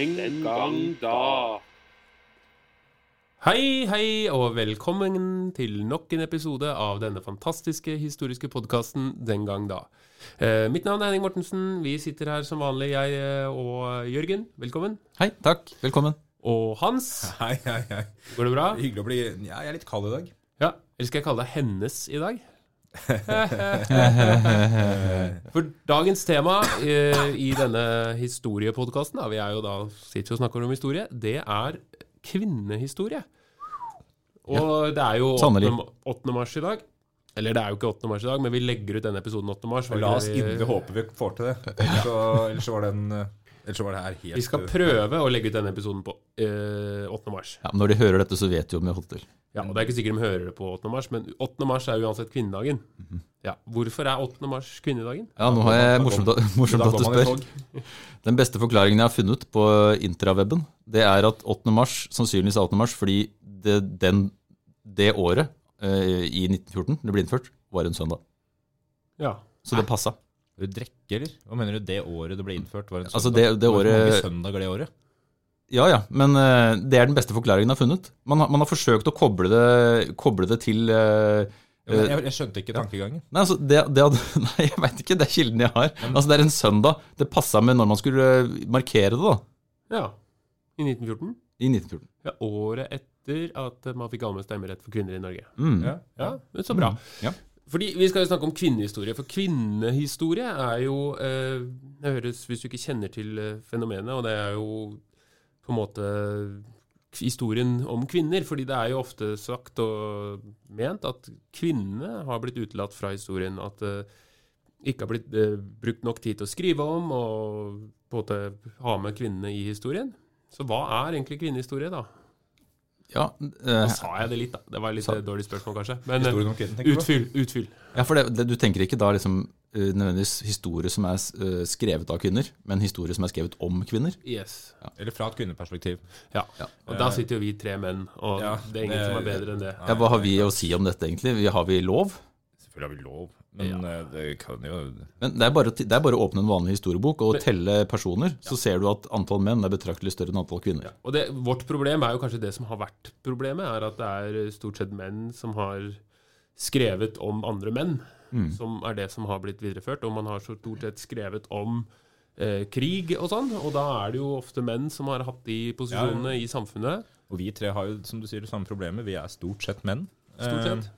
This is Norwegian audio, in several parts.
Den gang da. Hei, hei, og velkommen til nok en episode av denne fantastiske historiske podkasten Den gang da. Eh, mitt navn er Henning Mortensen. Vi sitter her som vanlig, jeg eh, og Jørgen. Velkommen. Hei, takk. Velkommen. Og Hans. Hei, hei, hei. Går det bra? Hyggelig å bli Ja, jeg er litt kald i dag. Ja. Eller skal jeg kalle deg Hennes i dag? For dagens tema eh, i denne historiepodkasten, vi er jo da sitter og snakker om historie, det er kvinnehistorie. Og det er jo 8. 8. mars i dag. Eller det er jo ikke 8. mars i dag, men vi legger ut denne episoden 8. mars. La oss Vi- inderlig håpe vi får til det. Ellers så, ellers så var den eh, Ellers så var det her helt Vi skal prøve å legge ut denne episoden på eh, 8. mars. Ja, når de hører dette, så vet de om vi har holdt til. Ja, og Det er ikke sikkert de hører det på 8. mars, men 8. mars er uansett kvinnedagen. Ja, Hvorfor er 8. mars kvinnedagen? Ja, nå har jeg morsomt, morsomt at du spør. Den beste forklaringen jeg har funnet på intraweben, det er at 8. mars sannsynligvis er 8. mars fordi det, den, det året eh, i 1914 det ble innført, var en søndag. Ja. Så det passa. Du drekker, eller? Hva mener du det året det ble innført? Var en Altså, søndag? det- det Hvor året- mange søndager det året? Ja ja, men eh, det er den beste forklaringen jeg har funnet. Man har, man har forsøkt å koble det, koble det til uh, Ja, jeg, jeg skjønte ikke tankegangen. Nei, altså, det, det hadde, nei, jeg veit ikke. Det er kilden jeg har. Altså, Det er en søndag. Det passa med når man skulle eh, markere det, da. ja. I 1914. I 1914. Ja, Året etter at man fikk allmenn stemmerett for kvinner i Norge. Mm. Ja. Ja, men Så bra. Ja. Fordi Vi skal jo snakke om kvinnehistorie. For kvinnehistorie er jo eh, Det høres Hvis du ikke kjenner til eh, fenomenet, og det er jo på en måte historien om kvinner. fordi det er jo ofte sagt og ment at kvinnene har blitt utelatt fra historien. At det ikke har blitt eh, brukt nok tid til å skrive om og på en måte ha med kvinnene i historien. Så hva er egentlig kvinnehistorie, da? Ja, Nå eh, sa jeg det litt, da. Det var litt Sa- eh, dårlig spørsmål, kanskje. Men eh, utfyll. Utfyll. ja, for det, det, du tenker ikke da liksom eh, nødvendigvis historie som er eh, skrevet av kvinner, men historie som er skrevet om kvinner? Yes. Eller fra et kvinneperspektiv. Ja. Og da sitter jo vi tre menn, og Ja, det er ingen det- som er bedre enn det. Ja, Hva har vi å si om dette, egentlig? Har vi lov? Selvfølgelig har vi lov, men eh, det kan jo Men det er, bare, det er bare å åpne en vanlig historiebok og telle personer, så ser du at antall menn er betraktelig større enn antall kvinner. Og det, vårt problem er jo kanskje det som har vært problemet, er at det er stort sett menn som har skrevet om andre menn, Mm. som er det som har blitt videreført. Og man har så stort sett skrevet om eh, krig og sånn, og da er det jo ofte menn som har hatt de posisjonene i samfunnet. Og vi tre har jo, som du sier, det samme problemet. Vi er stort sett menn. Stort Eh, sett.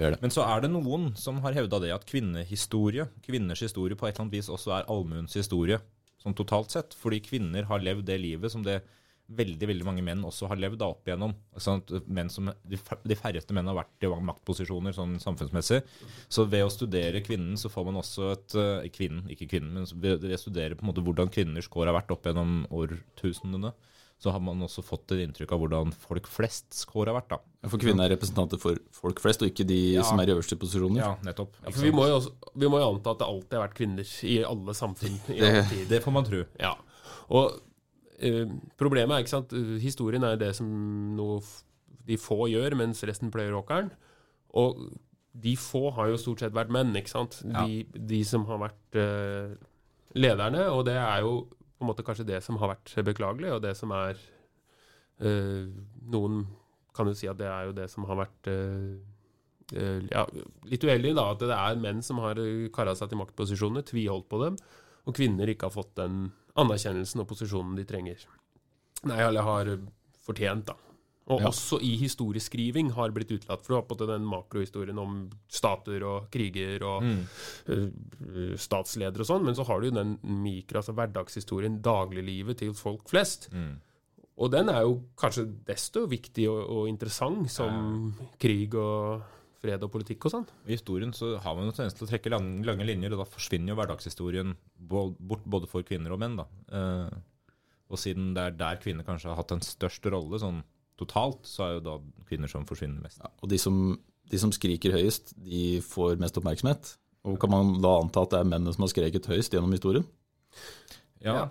Er. Men så er det noen som har hevda det at kvinnehistorie, kvinners historie på et eller annet vis også er allmuens historie, sånn totalt sett. Fordi kvinner har levd det livet som det veldig veldig mange menn også har levd da opp igjennom. Sånn at menn som, de færreste menn har vært i maktposisjoner sånn samfunnsmessig. Så ved å studere kvinnen, så får man også et eh, Kvinnen, ikke kvinnen, men ved å studere på en måte hvordan kvinners kår har vært opp gjennom årtusenene, så har man også fått et inntrykk av hvordan folk flests kår har vært, da. For kvinner er representanter for folk flest, og ikke de Ja. som er i øverste posisjoner. Ja, nettopp. Ja, for vi må, jo også, vi må jo anta at det alltid har vært kvinner i alle samfunn. i alle tider. Det får man tro. Ja. Og eh, problemet er, ikke sant Historien er det som noe de få gjør, mens resten pløyer åkeren. Og de få har jo stort sett vært menn, ikke sant? De, de som har vært uh, lederne. Og det er jo på en måte kanskje det som har vært beklagelig, og det som er uh, Noen kan jo si at det er jo det som har vært uh, ja, litt uheldig, da. At det er menn som har kara seg til maktposisjoner, tviholdt på dem, og kvinner ikke har fått den anerkjennelsen og posisjonen de trenger. Nei, eller har fortjent, da. Og Ja. også i historieskriving har blitt utelatt. For du har på en den makrohistorien om stater og kriger og eh, statsledere og sånn, men så har du jo den mikro, altså hverdagshistorien, dagliglivet til folk flest. Og den er jo kanskje desto viktig og, og interessant som krig og fred og politikk og sånn. I historien så har man jo tendens til å trekke lange, lange linjer, og da forsvinner jo hverdagshistorien bort både for kvinner og menn. da. Eh, og siden det er der kvinner kanskje har hatt en størst rolle sånn totalt, så er jo da kvinner som forsvinner mest. Og de som, de som skriker høyest, de får mest oppmerksomhet. Og kan man da anta at det er mennene som har skreket høyest gjennom historien? Ja. Ja.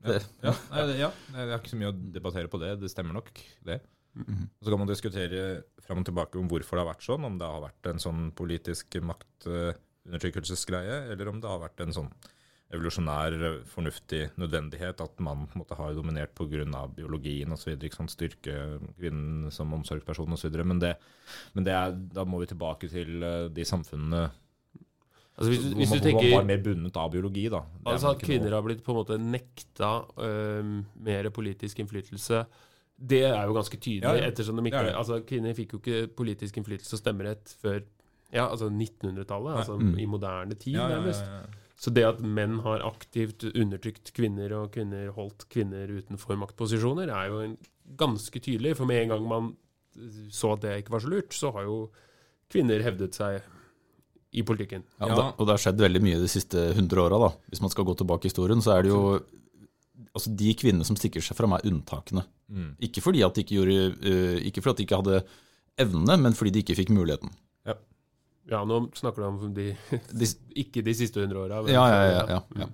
Det, Ja, nei, det, ja. Nei, Jeg har ikke så mye å debattere på det. Det stemmer nok, det. Og Så kan man diskutere fram og tilbake om hvorfor det har vært sånn. Om det har vært en sånn politisk maktundertrykkelsesgreie, eller om det har vært en sånn evolusjonær, fornuftig nødvendighet at mannen på en måte har dominert pga. biologien osv. Styrke kvinnen som omsorgsperson osv. Men, det, men det er, da må vi tilbake til eh, de samfunnene Altså hvis, hvis du man, tenker var mer bundet av biologi. da. Altså at kvinner noe. har blitt på en måte nekta øhm, mer politisk innflytelse, det er jo ganske tydelig. Ja, ja. ettersom de ikke, Ja, ja. altså Kvinner fikk jo ikke politisk innflytelse og stemmerett før ja, altså 1900-tallet, altså Mm. i moderne tid, ja, ja, nærmest. ja, ja. Så det at menn har aktivt undertrykt kvinner, og kvinner holdt kvinner utenfor maktposisjoner, er jo en, ganske tydelig. For med en gang man så at det ikke var så lurt, så har jo kvinner hevdet seg i politikken. Ja, Ja. og, det, og det har skjedd veldig mye de siste 100 åra. da. Hvis man skal gå tilbake i historien, så er det jo altså De kvinnene som stikker seg fram, er unntakene. Mm. Ikke fordi at de ikke, gjorde, øh, ikke fordi at de ikke hadde evnene, men fordi de ikke fikk muligheten. Ja, nå snakker du om de, De, ikke de siste hundre åra. ja, ja, ja, ja, ja.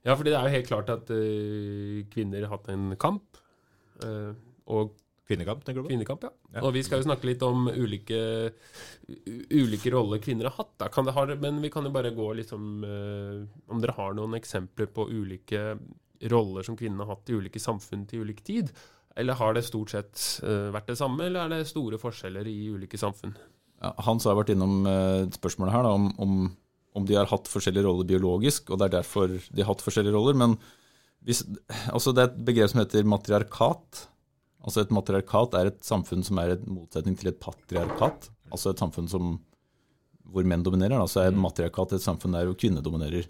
Ja, fordi det er jo helt klart at uh, kvinner har hatt en kamp. Uh, og Kvinnekamp, tenker du på? kvinnekamp, ja. Ja. Og vi skal jo snakke litt om ulike, ulike roller kvinner har hatt. Da. Kan det ha, men vi kan jo bare gå liksom uh, Om dere har noen eksempler på ulike roller som kvinnene har hatt i ulike samfunn til ulik tid? Eller har det stort sett eh, vært det samme, eller er det store forskjeller i ulike samfunn? Hans har vært innom eh, spørsmålet her da, om, om, om de har hatt forskjellige roller biologisk, og det er derfor de har hatt forskjellige roller. Men hvis, altså det er et begrep som heter matriarkat. Altså Et matriarkat er et samfunn som er en motsetning til et patriarkat. Altså et samfunn som, hvor menn dominerer. Da. Så er matriarkat et samfunn der hvor kvinner dominerer.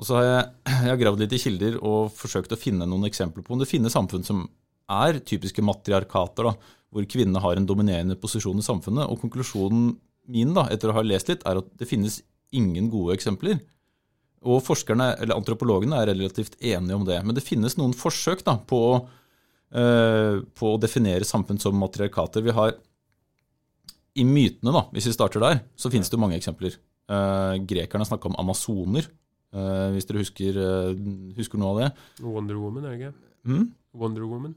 Og så har jeg, jeg har gravd litt i kilder og forsøkt å finne noen eksempler på om det finnes samfunn som er typiske matriarkater, da, hvor kvinnene har en dominerende posisjon i samfunnet. Og konklusjonen min da, etter å ha lest litt, er at det finnes ingen gode eksempler. Og forskerne, eller antropologene er relativt enige om det. Men det finnes noen forsøk da, på, uh, på å definere samfunn som matriarkater. Vi har I mytene, da, hvis vi starter der, så finnes det mange eksempler. Uh, grekerne snakka om amasoner, hvis dere husker, eh, husker noe av det. Wonder Woman, er det ikke? Mm? Wonder Woman.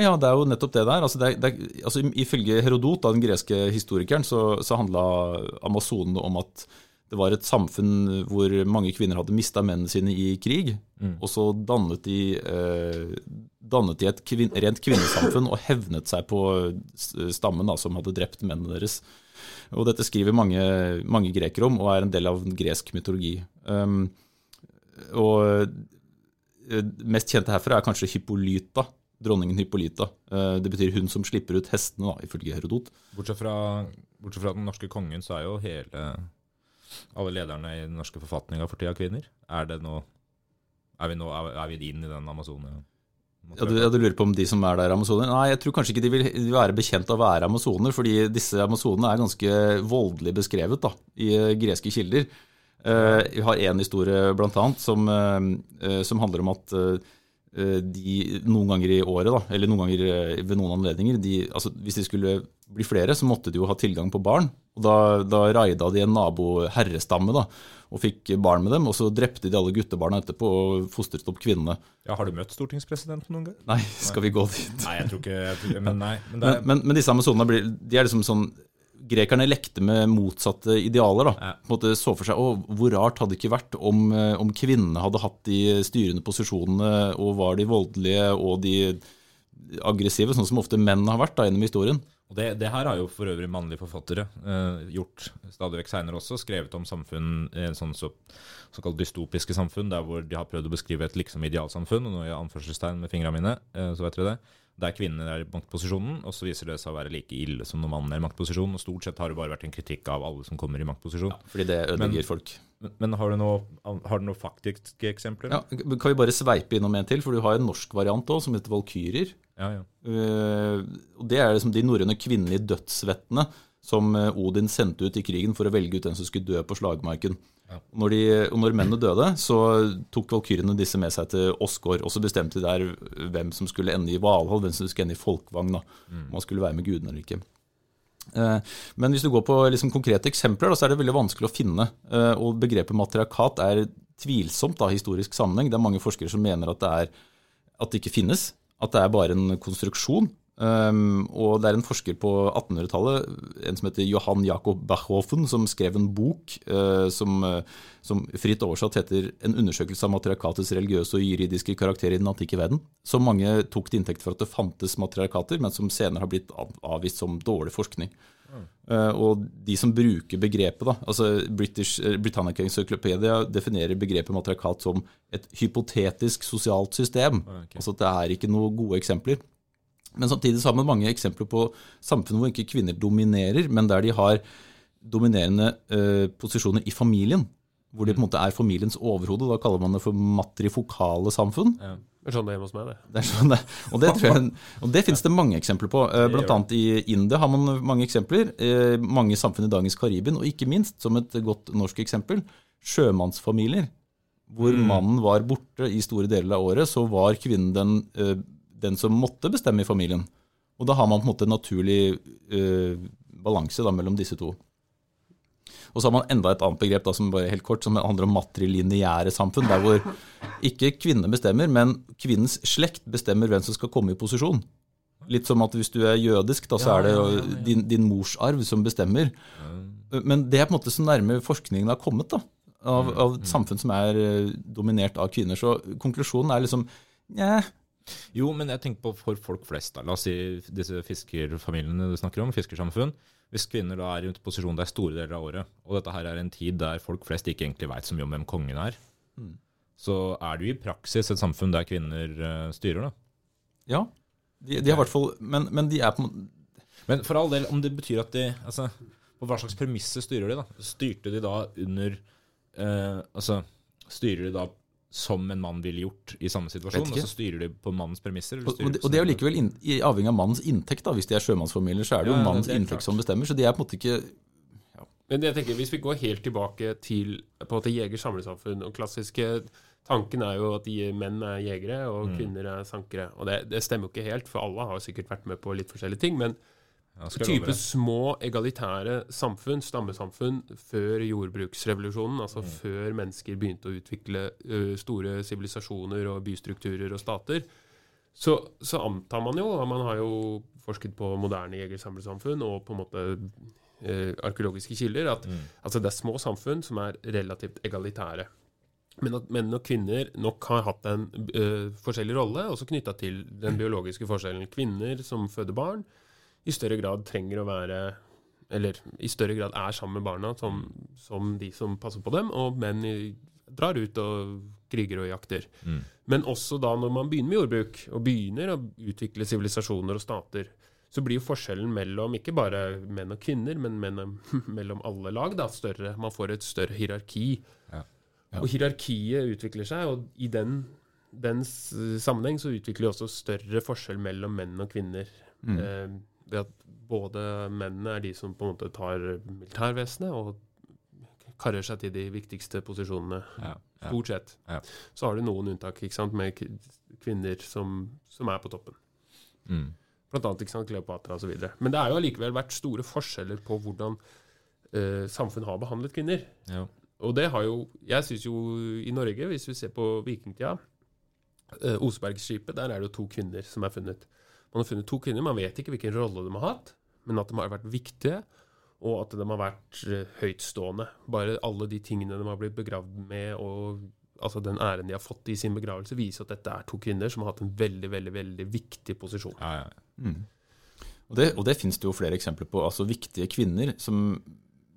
Ja, det er jo nettopp det der. Altså, det er, det er, altså, Ifølge Herodot, da, den greske historikeren, så, så handla Amazonene om at det var et samfunn hvor mange kvinner hadde mista mennene sine i krig. Mm. Og så dannet de, eh, dannet de et kvin rent kvinnesamfunn og hevnet seg på stammen da, som hadde drept mennene deres. Og dette skriver mange, mange grekere om, og er en del av gresk mytologi. Um, og eh, mest kjente herfra er kanskje Hippolyta, dronningen Hippolyta. Eh, Det betyr hun som slipper ut hestene, da, ifølge Herodot. Bortsett fra, bortsett fra den norske kongen, så er jo hele alle lederne i den norske forfatninga for tida kvinner. Er det nå Er vi nå er, vi inn i den Amazonia? Ja, du, ja, du lurer på om de som er der, er amazoner? Nei, jeg tror kanskje ikke de vil være bekjent av å være amazoner, fordi disse amazonene er ganske voldelig beskrevet da, i eh, greske kilder. Eh, Vi har én historie blant annet som, eh, eh, som handler om at eh, de noen ganger i året, da, eller noen ganger eh, ved noen anledninger de, altså Hvis de skulle bli flere, så måtte de jo ha tilgang på barn. og Da, da raida de en nabo herrestamme da, og fikk barn med dem. og Så drepte de alle guttebarna etterpå og fostret opp kvinnene. Ja, Har du møtt stortingspresidenten noen gang? Nei, skal vi gå dit? Nei, jeg tror ikke jeg tror, Men nei. Men er... Men, men, men disse amazonene blir, de er liksom sånn Grekerne lekte med motsatte idealer. da. På en måte så for seg å, Hvor rart hadde det ikke vært om, eh, om kvinnene hadde hatt de styrende posisjonene og var de voldelige og de aggressive, sånn som ofte menn har vært da gjennom historien. Og det, det her har jo for øvrig mannlige forfattere eh, gjort stadig vekk seinere også. Skrevet om samfunn, eh, sånn så, såkalt dystopiske samfunn, der hvor de har prøvd å beskrive et liksom idealsamfunn, og nå gjør jeg anførselstegn med fingrene mine, eh, så vet dere det. Der kvinnene er i maktposisjonen, og så viser det seg å være like ille som når mannen er i maktposisjon. Og stort sett har det bare vært en kritikk av alle som kommer i maktposisjon. Fordi det ødelegger Men- folk. Men, men har du noen noe faktiske eksempler? Ja, kan vi bare sveipe innom en til? For du har en norsk variant òg, som heter Valkyrjer. ja. ja. Uh, Det er liksom de norrøne kvinnelige dødsvettene som eh, Odin sendte ut i krigen for å velge ut den som skulle dø på slagmarken. Når, de, når mennene døde, så tok valkyrene disse med seg til Åsgård. Og så bestemte de der hvem som skulle ende i Valhall, hvem som skulle ende i Folkvang. da, Om man skulle være med gudene eller ikke. Eh, Men hvis du går på liksom konkrete eksempler, så er det veldig vanskelig å finne. Eh, Og begrepet matriarkat er tvilsomt i historisk sammenheng. Det er mange forskere som mener at det, er, at det ikke finnes. At det er bare en konstruksjon. Um, og det er en forsker på 1800-tallet, en som heter Johan Jakob Bachhofen, som skrev en bok uh, som, uh, som, fritt oversatt heter 'En undersøkelse av matriarkatets religiøse og juridiske karakter i den antikke verden'. Som mange tok til inntekt for at det fantes matriarkater, men som senere har blitt avvist som dårlig forskning. Mm. Uh, og de som bruker begrepet, da, altså British, Britannica Encyclopedia definerer begrepet matriarkat som et hypotetisk sosialt system. Okay. Altså at det er ikke noen gode eksempler. Men samtidig så har man mange eksempler på samfunn hvor ikke kvinner dominerer, men der de har dominerende eh, posisjoner i familien. Hvor de på en måte er familiens overhode. Da kaller man det for matrifokale samfunn. Ja. Det er sånn det er hjemme hos meg, det. det, sånn det. Og, det jeg, og det finnes det mange eksempler på. Uh, blant annet i India har man mange eksempler. Uh, mange samfunn i dagens Karibien. Og ikke minst, som et godt norsk eksempel, sjømannsfamilier. Hvor mm. mannen var borte i store deler av året, så var kvinnen den den som måtte bestemme i familien. Og da har man på en måte en naturlig uh, balanse da, mellom disse to. Og så har man enda et annet begrep da, som bare helt kort, som handler om matrilineære samfunn. Der hvor ikke kvinnene bestemmer, men kvinnens slekt bestemmer hvem som skal komme i posisjon. Litt som at hvis du er jødisk, da så er det din, din morsarv som bestemmer. Men det er på en måte så nærme forskningen har kommet da, av, av et samfunn som er eh, dominert av kvinner. Så konklusjonen er liksom Nja, jo, men jeg tenker på for folk flest. da. La oss si disse fiskerfamiliene du snakker om, fiskersamfunn. Hvis kvinner da er i en posisjon der store deler av året, og dette her er en tid der folk flest ikke egentlig veit så mye om hvem kongen er, mm. så er det jo i praksis et samfunn der kvinner uh, styrer, da. Ja, de, de har i hvert fall men, men, de er på Men for all del, om det betyr at de altså, På hva slags premisser styrer de, da? Styrte de da under uh, Altså, styrer de da som en mann ville gjort i samme situasjon, og så styrer de på mannens premisser. Og, og, det, og, det, er jo likevel i avhengig av mannens inntekt. da, Hvis de er sjømannsfamilier, så er det jo ja, mannens det inntekt klart. som bestemmer. Så de er på en måte ikke ja. Men jeg tenker, Hvis vi går helt tilbake til på en måte jeger-samlesamfunn og klassiske Tanken er jo at de, menn er jegere og mm. kvinner er sankere. Og det, det, stemmer jo ikke helt, for alle har sikkert vært med på litt forskjellige ting. men type små egalitære samfunn, stammesamfunn, før jordbruksrevolusjonen, altså mm. før mennesker begynte å utvikle uh, store sivilisasjoner og bystrukturer og stater, så, så, antar man jo, og man har jo forsket på moderne jegersamlesamfunn og på en måte uh, arkeologiske kilder, at mm. altså det er små samfunn som er relativt egalitære. Men at menn og kvinner nok har hatt en uh, forskjellig rolle, også knytta til den biologiske forskjellen. Kvinner som føder barn, i større grad trenger å være Eller i større grad er sammen med barna som, som de som passer på dem, og menn drar ut og kriger og jakter. Mm. Men også da når man begynner med jordbruk, og begynner å utvikle sivilisasjoner og stater, så blir jo forskjellen mellom ikke bare menn og kvinner, men menn, mellom alle lag da, større. Man får et større hierarki. Ja. Ja. Og hierarkiet utvikler seg, og i den, den sammenheng så utvikler det også større forskjell mellom menn og kvinner. Mm. Eh, ved at både mennene er de som på en måte tar militærvesenet og karrer seg til de viktigste posisjonene, ja, ja, stort sett. Ja. Så har du noen unntak ikke sant, med kvinner som, som er på toppen. Mm. Blant annet ikke sant, Kleopatra osv. Men det har jo allikevel vært store forskjeller på hvordan eh, samfunn har behandlet kvinner. Ja. Og det har jo Jeg syns jo i Norge, hvis vi ser på vikingtida eh, Osebergskipet, der er det jo to kvinner som er funnet. Man har funnet to kvinner. Man vet ikke hvilken rolle de har hatt, men at de har vært viktige, og at de har vært uh, høytstående. Bare alle de tingene de har blitt begravd med, og altså den æren de har fått i sin begravelse, viser at dette er to kvinner som har hatt en veldig, veldig, veldig viktig posisjon. Ja, ja. Mm. Og det, og det finnes det jo flere eksempler på. altså Viktige kvinner som,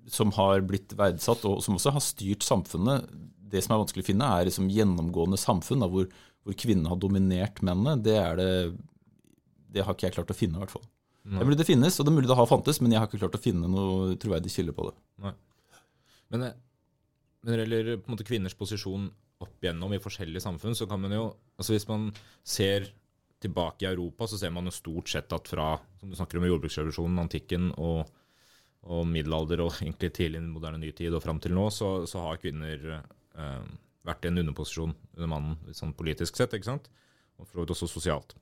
som, har blitt verdsatt, og som også har styrt samfunnet. Det som er vanskelig å finne, er liksom gjennomgående samfunn da, hvor, hvor kvinnene har dominert mennene. Det er det det har ikke jeg klart å finne, i hvert fall. Det er mulig det finnes, og det er mulig det har fantes, men jeg har ikke klart å finne noe troverdig kilde på det. Nei. Men, eh, men når det gjelder på en måte kvinners posisjon opp igjennom i forskjellige samfunn, så kan man jo altså Hvis man ser tilbake i Europa, så ser man jo stort sett at fra som du snakker om jordbruksrevolusjonen, antikken og, og middelalder og egentlig tidlig moderne nytid og fram til nå, så, så har kvinner eh, vært i en underposisjon under mannen sånn politisk sett, ikke sant? Og for så vidt også sosialt.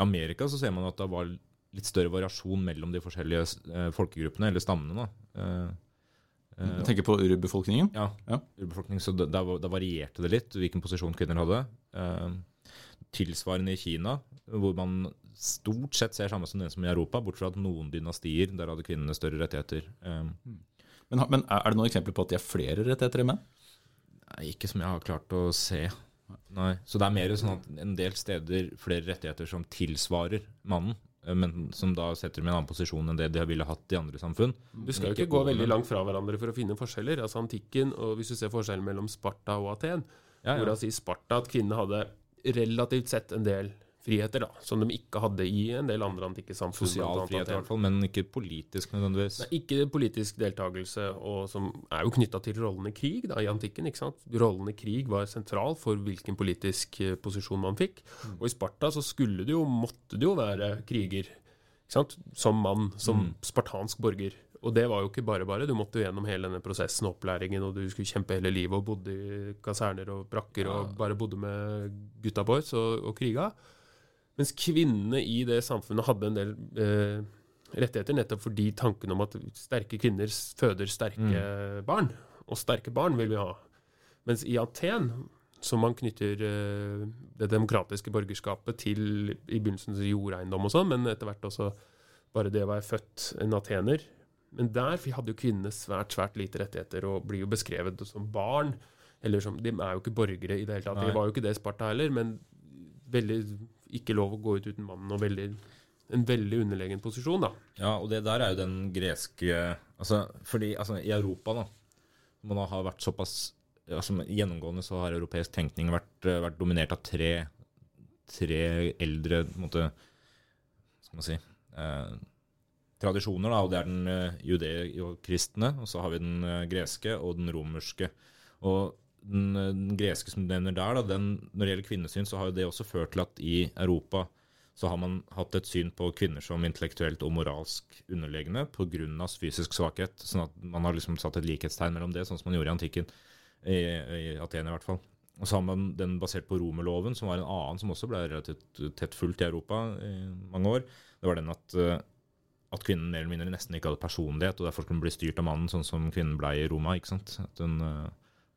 I Amerika så ser man at det var litt større variasjon mellom de forskjellige eh, folkegruppene, eller stammene. da. Eh, eh, du tenker på urbefolkningen? Ja. ja. urbefolkningen, så da, varierte det litt hvilken posisjon kvinner hadde. tilsvarende i Kina, hvor man stort sett ser samme som den som i Europa, bortsett fra at noen dynastier, der hadde kvinnene større rettigheter. Men, men er er det noen eksempler på at de har flere rettigheter enn menn? Ikke som jeg har klart å se. Nei. Så det er mer sånn at en del steder flere rettigheter som tilsvarer mannen, eh, men som da setter dem i en annen posisjon enn det de ville hatt i andre samfunn. Du skal jo ikke gå veldig langt fra hverandre for å finne forskjeller. Altså Antikken, og hvis du ser forskjellen mellom Sparta og Aten, Ja, ja. hvorav sier Sparta at kvinnene hadde relativt sett en del friheter, da, som de ikke hadde i en del andre antikke samfunn. Sosial frihet i hvert fall, men ikke politisk nødvendigvis. Nei, ikke politisk deltakelse, og som er jo knytta til rollen i krig da, i antikken. ikke sant? Rollen i krig var sentral for hvilken politisk eh, posisjon man fikk. Og i Sparta så skulle det jo, måtte det jo være kriger. ikke sant? Som mann, som Mm. spartansk borger. Og det var jo ikke bare bare. Du måtte jo gjennom hele denne prosessen, og opplæringen, og du skulle kjempe hele livet og bodde i kaserner og brakker og bare bodde med gutta boys og, og kriga. Mens kvinnene i det samfunnet hadde en del eh, rettigheter, nettopp fordi tanken om at sterke kvinner føder sterke barn. Og sterke barn vil vi ha. Mens i Aten, som man knytter eh, det demokratiske borgerskapet til i begynnelsen til jordeiendom og sånn, men etter hvert også bare det å være født en atener. Men der hadde jo kvinnene svært, svært lite rettigheter og blir jo beskrevet som barn. Eller som, De er jo ikke borgere i det hele tatt. De var jo ikke det Sparta heller, men veldig ikke lov å gå ut uten mannen og veldig, en veldig underlegen posisjon, da. Ja, og det der er jo den greske altså, Fordi altså, i Europa, da, man har vært såpass altså, Gjennomgående så har europeisk tenkning vært, eh, vært dominert av tre, tre eldre måte, skal man si eh, tradisjoner. Da, og Det er den eh, judeo-kristne, og så har vi den eh, greske og den romerske. Og den, eh, den greske som du nevner der, da, den, når det gjelder kvinnesyn, så har jo det også ført til at i Europa så har man hatt et syn på kvinner som intellektuelt og moralsk underlegne pga. fysisk svakhet. sånn at man har liksom satt et likhetstegn mellom det, sånn som man gjorde i antikken. I, i Aten i hvert fall. Og så har man den basert på romerloven, som var en annen som også ble relativt tett fulgt i Europa i mange år. Det var den at, eh, at kvinnen mer eller mindre nesten ikke hadde personlighet, og derfor kunne bli styrt av mannen, sånn som kvinnen ble i Roma. ikke sant? At hun eh,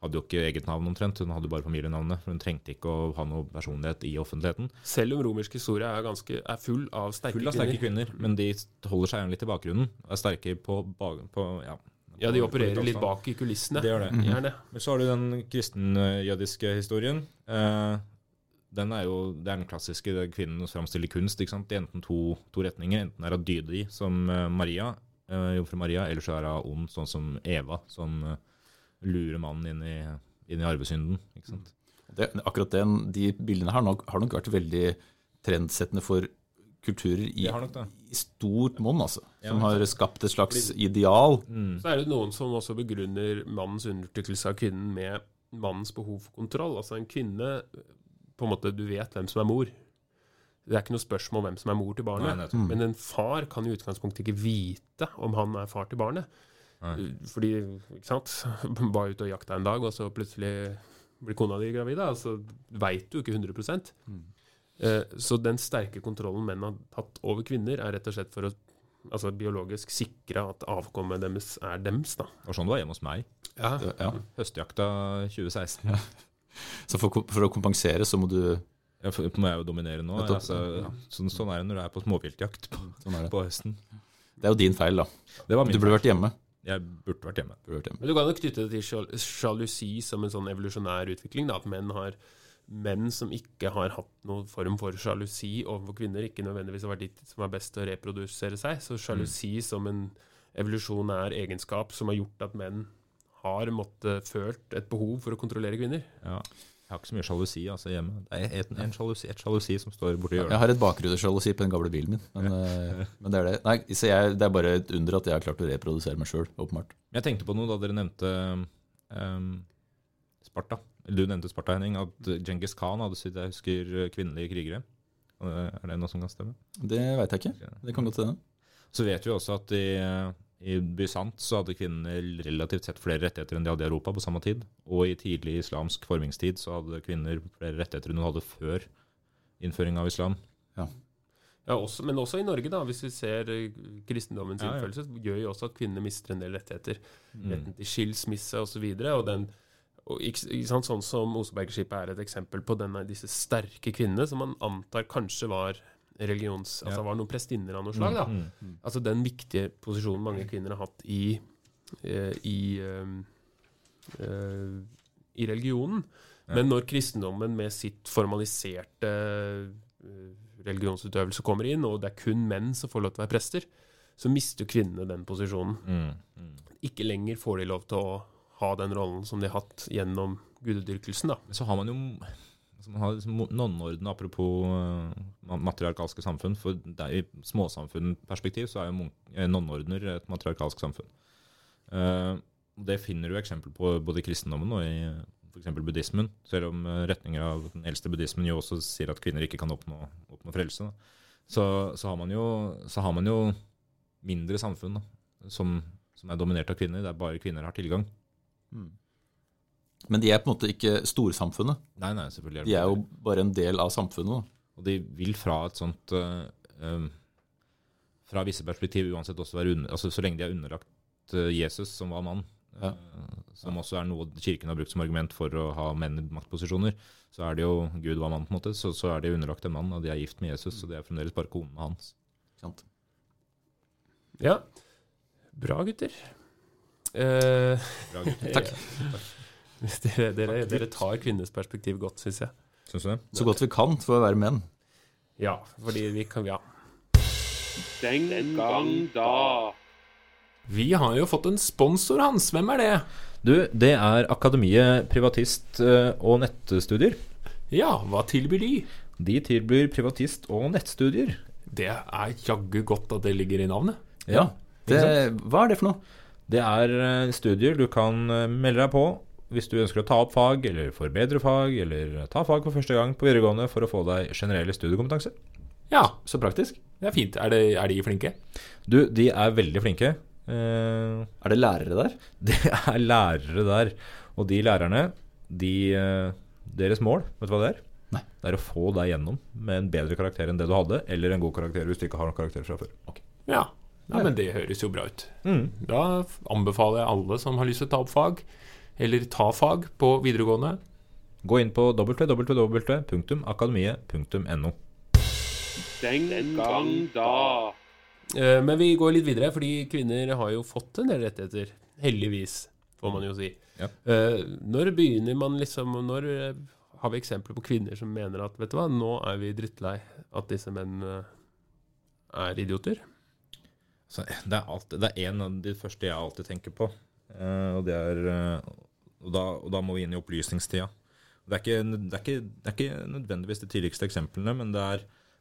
hadde jo ikke eget navn omtrent, hun hadde bare familienavnet. Hun trengte ikke å ha noe personlighet i offentligheten. Selv om romersk historie er, ganske, er full av sterke Full av sterke kvinner, men de holder seg gjerne litt i bakgrunnen. Er sterke på, på ja. Ja, de opererer litt bak i kulissene. Det gjør det. Gjerne. Men så har du den kristenjødiske historien. Eh, den er jo, Det er den klassiske det er kvinnen framstiller kunst. ikke sant? I enten to, to retninger. Enten er hun dydig, som eh, Maria, eh, jomfru Maria, eller så er hun ond, sånn som Eva, som lurer mannen inn i, inn i arvesynden. ikke sant? Det, akkurat den, de bildene her nok, har nok vært veldig trendsettende for kulturer i, i stort monn, altså. Som Ja. har skapt et slags ideal. Så er det noen som også begrunner mannens undertrykkelse av kvinnen med mannens behov for kontroll. Altså en kvinne på en måte, Du vet hvem som er mor. Det er ikke noe spørsmål om hvem som er mor til barnet. Nei. Men en far kan i utgangspunktet ikke vite om han er far til barnet. Nei. Fordi, ikke sant Var ute og jakta en dag, og så plutselig blir kona di gravid. da, Så veit du ikke 100 Eh, Så den sterke kontrollen menn har tatt over kvinner, er rett og slett for å altså biologisk sikre at avkommet deres er dems. da. Og sånn det var hjemme hos meg. Ja. Ja. Høstjakta 2016. Så for, for å kompensere så må du Ja, for, må jeg jo dominere nå. Altså, ja. sånn, sånn er det når du er på småviltjakt på, Sånn er det. på høsten. Det er jo din feil, da. Det var min Du burde vært hjemme. Jeg burde vært hjemme. Burde vært hjemme. Men du kan jo knytte det til sjalusi som en sånn evolusjonær utvikling. Da, at menn, har, menn som ikke har hatt noen form for sjalusi overfor kvinner, ikke nødvendigvis har vært de som er best til å reprodusere seg. Så sjalusi som en evolusjonær egenskap som har gjort at menn har måttet følt et behov for å kontrollere kvinner. Ja. Jeg har ikke så mye sjalusi altså, hjemme. Det er et, en sjalusi, et sjalusi som står borti Jeg hjørnet. har et bakrudesjalusi på den gamle bilen min, men, eh, men det er det. Nei, så jeg, det er bare et under at jeg har klart å reprodusere meg sjøl, åpenbart. Jeg tenkte på noe da dere nevnte um, Sparta. Du nevnte Sparta, Henning. At Djengis Khan hadde sitt, jeg husker, kvinnelige krigere. Er det noe som kan stemme? Det veit jeg ikke. Det kan godt hende. Så vet vi også at i, i Bysant så hadde kvinnene relativt sett flere rettigheter enn de hadde i Europa på samme tid. Og i tidlig islamsk formingstid så hadde kvinner flere rettigheter enn de hadde før innføring av islam. Ja, også, men også i Norge, da, hvis vi ser eh, kristendommens Ja, ja. innførelse, gjør jo også at kvinner mister en del rettigheter. Mm. Retten til skilsmisse osv. Og, så videre, og den Og ikke, ikke sant, Sånn som Osebergskipet er et eksempel på denne, disse sterke kvinnene som man antar kanskje var religions... Altså Ja. var noen prestinner av noe slag. da. Mm, mm. Altså den viktige posisjonen mange kvinner har hatt i, eh, i, eh, eh, i religionen. Ja. Men når kristendommen med sitt formaliserte eh, religionsutøvelse kommer inn, og det er kun menn som får lov til å være prester, så mister kvinnene den posisjonen. Mm, mm. Ikke lenger får de lov til å ha den rollen som de har hatt gjennom gudedyrkelsen. da. Men så har man jo altså man har liksom nonneorden, apropos uh, matriarkalske samfunn. For det er i småsamfunnperspektiv så er jo eh, nonneordener et matriarkalsk samfunn. Uh, det finner du eksempel på både i kristendommen og i f.eks. buddhismen. Selv om retninger av den eldste buddhismen jo også sier at kvinner ikke kan oppnå, oppnå frelse. Så, så, har jo, så har man jo mindre samfunn da, som, som er dominert av kvinner, der bare kvinner har tilgang. Men de er på en måte ikke storsamfunnet. Nei, nei, selvfølgelig er det De er jo bare en del av samfunnet. Og de vil fra et sånt uh, um, Fra visse perspektiv uansett også være under, altså Så lenge de er underlagt eh, Jesus, som var mann, Ja. eh, som også er noe Kirken har brukt som argument for å ha menn i maktposisjoner, så er det jo Gud var mann, på en måte, så, så er de underlagt en mann, og de er gift med Jesus, så de er fremdeles bare konene hans. Sant? Ja. Bra, gutter. Uh, Bra, gutter. Takk. dere, dere, dere tar kvinnes perspektiv godt, syns jeg. Synes jeg. Så godt vi kan for å være menn. Ja, fordi vi kan Ja. Den gang da. Vi har jo fått en sponsor, Hans. Hvem er det? Du, det er Akademiet privatist eh, og nettstudier. Ja, hva tilbyr de? De tilbyr privatist- og nettstudier. Det er jaggu godt at det ligger i navnet. Ja, Det, hva er det for noe? Det er eh, studier du kan eh, melde deg på hvis du ønsker å ta opp fag, eller forbedre fag, eller ta fag for første gang på videregående for å få deg generell studiekompetanse. Ja, Så praktisk. det er fint. Er, det, er de flinke? Du, de er veldig flinke. Eh, Er det lærere der? det er lærere der. Og de lærerne, de, eh, deres mål, vet du hva det er? Nei. Det er å få deg gjennom med en bedre karakter enn det du hadde, eller en god karakter hvis du ikke har noen karakter fra før. Ja. ja, men det høres jo bra ut. Mm. Da anbefaler jeg alle som har lyst til å ta opp fag, eller ta fag på videregående. Gå inn på www.akademiet.no. Den gang da. Eh, men vi går litt videre, fordi kvinner har jo fått en del rettigheter. Heldigvis, får man jo si. Ja. Eh, når begynner man liksom Når eh, har vi eksempler på kvinner som mener at vet du hva, nå er vi drittlei at disse mennene er idioter? Så det er, én det er en av de første jeg alltid tenker på. Eh, og, det er, eh, og, da, og da må vi inn i opplysningstida. Det er, ikke, det, er ikke, det er ikke nødvendigvis de tidligste eksemplene, men det,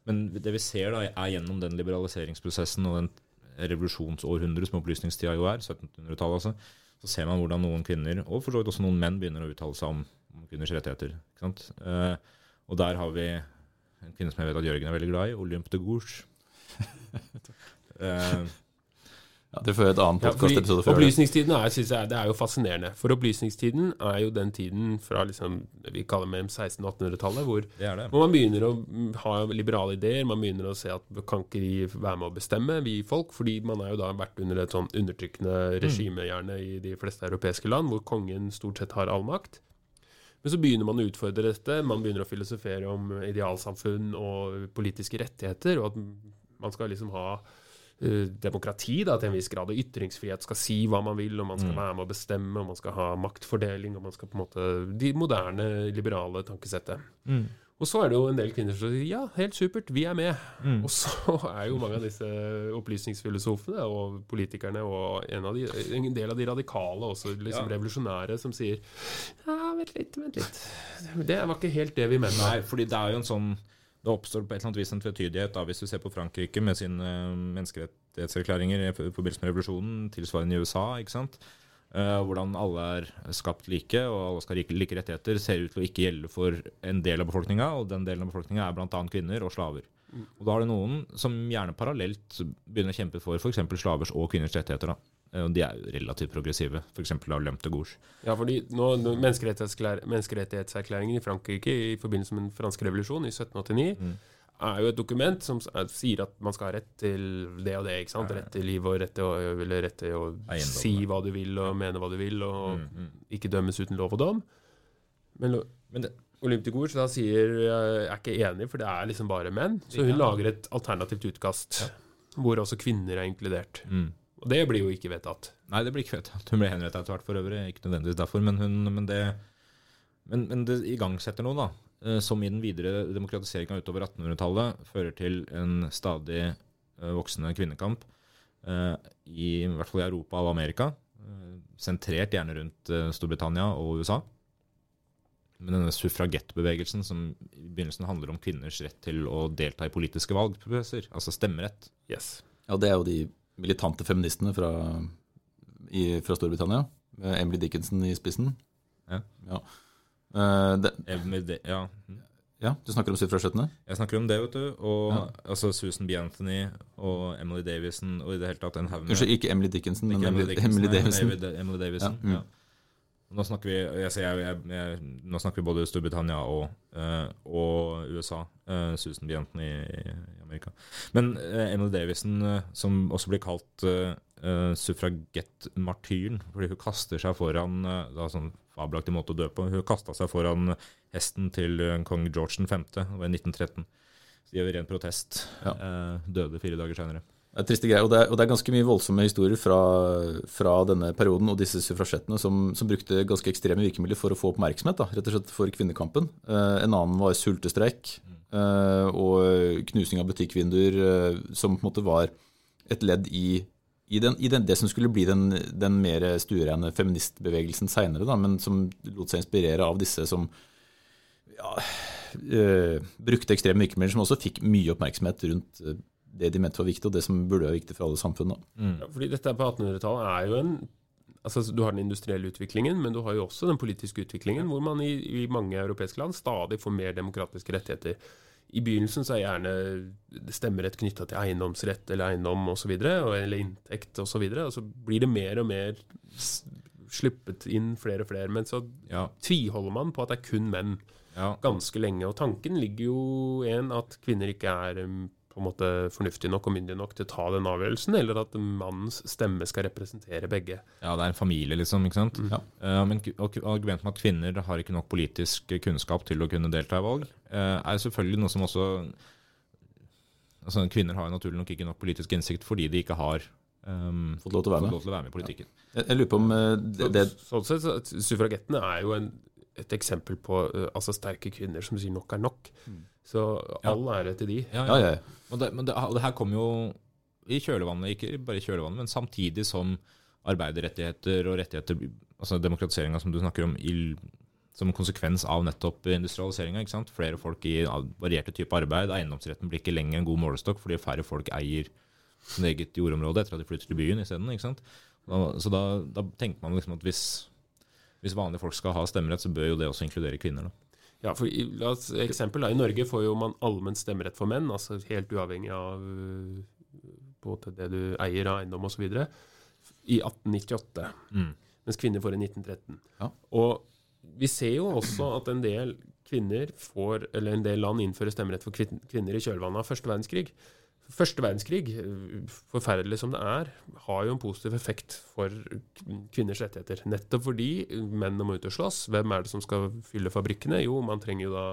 men det vi ser, da, er gjennom den liberaliseringsprosessen og den revolusjonsårhundret som opplysningstida jo er, 1700-tallet altså, så ser man hvordan noen kvinner, og for så vidt også noen menn, begynner å uttale seg om, om kvinners rettigheter. Eh, og der har vi en kvinne som jeg vet at Jørgen er veldig glad i, Olympe de Gouges. Ja, Dere får et annet podkastepisode før opplysningstiden er, synes jeg, det er jo fascinerende. For opplysningstiden er jo den tiden fra liksom, vi kaller mellom 1600- og 1800-tallet, hvor, det er det. hvor man begynner å mm, ha liberale ideer. Man begynner å se at kan ikke vi være med å bestemme, vi folk? Fordi man har jo da vært under et sånn undertrykkende regime, gjerne i de fleste europeiske land, hvor kongen stort sett har all makt. Men så begynner man å utfordre dette. Man begynner å filosofere om idealsamfunn og politiske rettigheter, og at man skal liksom ha demokrati da, til en viss grad, og ytringsfrihet skal si hva man vil, og man skal være med å bestemme, og man skal ha maktfordeling, og man skal på en måte De moderne, liberale tankesettet. Mm. Og så er det jo en del kvinner som sier ja, helt supert, vi er med. Mm. Og så er jo mange av disse opplysningsfilosofene og politikerne og en, av de, en del av de radikale, også liksom Ja. revolusjonære, som sier ja, vent litt, vent litt. Det var ikke helt det vi mente. Nei, fordi det er jo en sånn Det oppstår på et eller annet vis en tvetydighet da, hvis du ser på Frankrike med sine eh, menneskerettighetserklæringer i forbindelse med revolusjonen, tilsvarende i USA. ikke sant? Eh, hvordan alle er skapt like, og alle skal ha like, like rettigheter, ser ut til å ikke gjelde for en del av befolkninga, og den delen av befolkninga er bl.a. kvinner og slaver. Og Da har du noen som gjerne parallelt begynner å kjempe for f.eks. slavers og kvinners rettigheter. da. Eh, De er jo relativt progressive, f.eks. av Lem de Gouges. Ja, fordi nå, Menneskerettighetserklæringen i Frankrike i forbindelse med den franske revolusjonen i 1789 Mm. er jo et dokument som er, sier at man skal ha rett til det og det. ikke sant? Rett til liv og rett til å, rett til å si hva du vil og mene hva du vil, og Mm, mm. ikke dømmes uten lov og dom. Men Men det, Olympico da sier jeg er ikke enig, for det er liksom bare menn. Så hun Ja. lager et alternativt utkast hvor også kvinner er inkludert. mm. Og det blir jo ikke vedtatt. Nei, det blir ikke vedtatt. Hun ble henrettet etter hvert for øvrig, ikke nødvendigvis derfor, men, hun, men, det, men, men det igangsetter noe, da. eh, Som i den videre demokratiseringa utover 1800-tallet fører til en stadig eh, voksende kvinnekamp. eh, I, I hvert fall i Europa og Amerika. eh, Sentrert gjerne rundt Storbritannia og USA. Men denne suffragettbevegelsen som i begynnelsen handler om kvinners rett til å delta i politiske valgprosesser, altså stemmerett. Yes. Ja, det er jo de militante feministene fra, i, fra Storbritannia, med Emily Dickinson i spissen. Ja. Eh, det, Ja. ja, du snakker om suffrasjettene? Jeg snakker om det, vet du. Og Ja. altså Susan B. Anthony og Emily Davison og i det hele tatt en haug med Unnskyld, ikke Emily Dickinson, men Emily, Dickinson, Emily Davison. Emily Davison. Ja, mm. Ja. Nå snakker vi jeg, jeg, jeg, Nå snakker vi både Storbritannia og, uh, og USA. Uh, Susan B. Anthony Amerika. Men uh, Emily Davison, eh, som også blir kalt uh, suffragettmartyren, fordi hun kaster seg foran uh, da, sånn fabelaktig måte å dø på. Hun kasta seg foran hesten til eh, kong George 5. Det var i 1913. Så de gjør ren protest. Ja. Uh, døde fire dager senere. Det er triste greier, og det er, og det er ganske mye voldsomme historier fra, fra denne perioden og disse suffragettene som, som brukte ganske ekstreme virkemidler for å få oppmerksomhet, da, rett og slett for kvinnekampen. Eh, en annen var sultestreik eh, og knusing av butikkvinduer, eh, som på en måte var et ledd i, i, den, i den, det som skulle bli den, den mer stuerene feministbevegelsen seinere, men som lot seg inspirere av disse som ja, øh, brukte ekstreme virkemidler, som også fikk mye oppmerksomhet rundt eh, det de mente var viktig, og det som burde være viktig for alle samfunn. Da. Ja, fordi dette på 1800-tallet er jo en altså Du har den industrielle utviklingen, men du har jo også den politiske utviklingen, hvor man i, i mange europeiske land stadig får mer demokratiske rettigheter. I begynnelsen så er gjerne stemmerett knytta til eiendomsrett eller eiendom osv., eller inntekt osv. Og, så og så blir det mer og mer sluppet inn flere og flere. Men så Ja, tviholder man på at det er kun menn ja. ganske lenge. Og tanken ligger jo en at kvinner ikke er um, på en måte fornuftig nok og myndig nok til å ta den avgjørelsen, eller at mannens stemme skal representere begge. Ja, det er en familie, liksom. ikke sant? Ja. Uh, men argumentet med at kvinner har ikke nok politisk kunnskap til å kunne delta i valg, uh, er selvfølgelig noe som også altså Kvinner har jo naturlig nok ikke nok politisk innsikt fordi de ikke har um, Fått lov fått med. lov til å være med i politikken. Jeg, jeg lurer på om uh, det, det Sånn sett, så Suffragettene er jo en, et eksempel på uh, altså sterke kvinner som sier nok er nok. Så all ære til de. Ja, Ja, ja. Og det, men det, det her kom jo i kjølvannet, ikke bare i kjølvannet, men samtidig som arbeiderrettigheter og rettigheter, altså demokratiseringa som du snakker om, i, som konsekvens av nettopp industrialiseringa. Flere folk i varierte typer arbeid. Eiendomsretten blir ikke lenger en god målestokk fordi færre folk eier sin eget jordområde etter at de flytter til byen isteden. Så da, da tenker man liksom at hvis, hvis vanlige folk skal ha stemmerett, så bør jo det også inkludere kvinner. da. Ja, for i, la oss, eksempel da, I Norge får jo man allmenn stemmerett for menn, altså helt uavhengig av både måte det du eier av eiendom osv., i 1898. Mm. Mens kvinner får i 1913. Ja. Og vi ser jo også at en del kvinner får, eller en del land innfører stemmerett for kvinner i kjølvannet av første verdenskrig. Første verdenskrig, forferdelig som det er, har jo en positiv effekt for kvinners rettigheter. Nettopp fordi mennene må ut og slåss. Hvem er det som skal fylle fabrikkene? Jo, man trenger jo da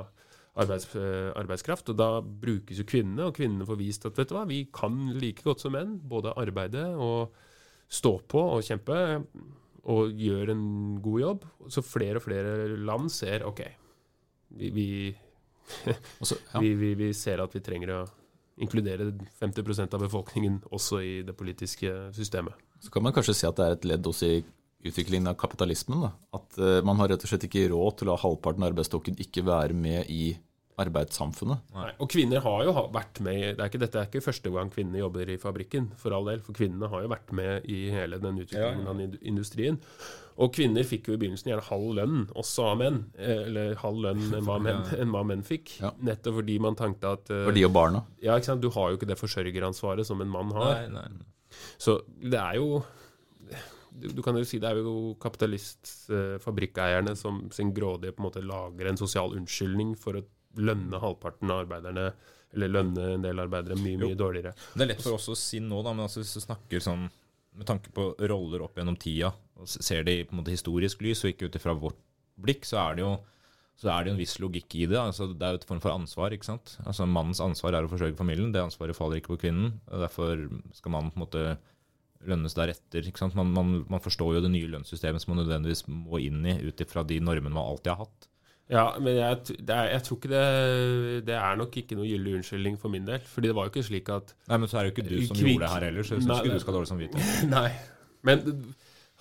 arbeids, eh, arbeidskraft, og da brukes jo kvinnene, og kvinnene får vist at vet du hva, vi kan like godt som menn både arbeide og stå på og kjempe, og gjøre en god jobb. Så flere og flere land ser OK, vi, vi, også, ja. vi, vi ser at vi trenger å inkludere 50% av befolkningen også i det politiske systemet. Så kan man kanskje si at det er et ledd også i utviklingen av kapitalismen. Da. At eh, man har rett og slett ikke råd til å la halvparten av arbeidsstokken ikke være med i arbeidssamfunnet. Nei. Og kvinner har jo vært med det er ikke, Dette er ikke første gang kvinner jobber i fabrikken, for all del. For kvinnene har jo vært med i hele den utviklingen av industrien. Og kvinner fikk jo i begynnelsen gjerne halv lønn, også av menn. eh, Eller halv lønn enn hva menn, enn hva menn fikk. Ja. Nettopp fordi man tenkte at Fordi For de og barna. Ja, ikke sant? Du har jo ikke det forsørgeransvaret som en mann har. Nei, nei. Så det er jo du, du kan jo si det er jo kapitalist-fabrikkeierne som sin grådige på en måte lager en sosial unnskyldning for å lønne halvparten av arbeiderne Eller lønne en del arbeidere mye, mye dårligere. Det er lett for oss å si nå, da, men altså, hvis du snakker sånn med tanke på roller opp gjennom tida, og ser det i på en måte historisk lys, og ikke ut ifra vårt blikk, så er det jo så er det jo en viss logikk i det. altså Det er jo et form for ansvar. ikke sant? Altså Mannens ansvar er å forsørge familien. Det ansvaret faller ikke på kvinnen. og Derfor skal mannen på en måte lønnes deretter. ikke sant? Man, man, man forstår jo det nye lønnssystemet som man nødvendigvis må inn i ut ifra de normene man alltid har hatt. Ja, men jeg, det er, jeg tror ikke det Det er nok ikke noe gyldig unnskyldning for min del. Fordi det var jo ikke slik at Nei, Men så er det jo ikke du som Kvik- gjorde det her heller, så jeg syns ikke du skal ha dårlig samvittighet. Nei. Men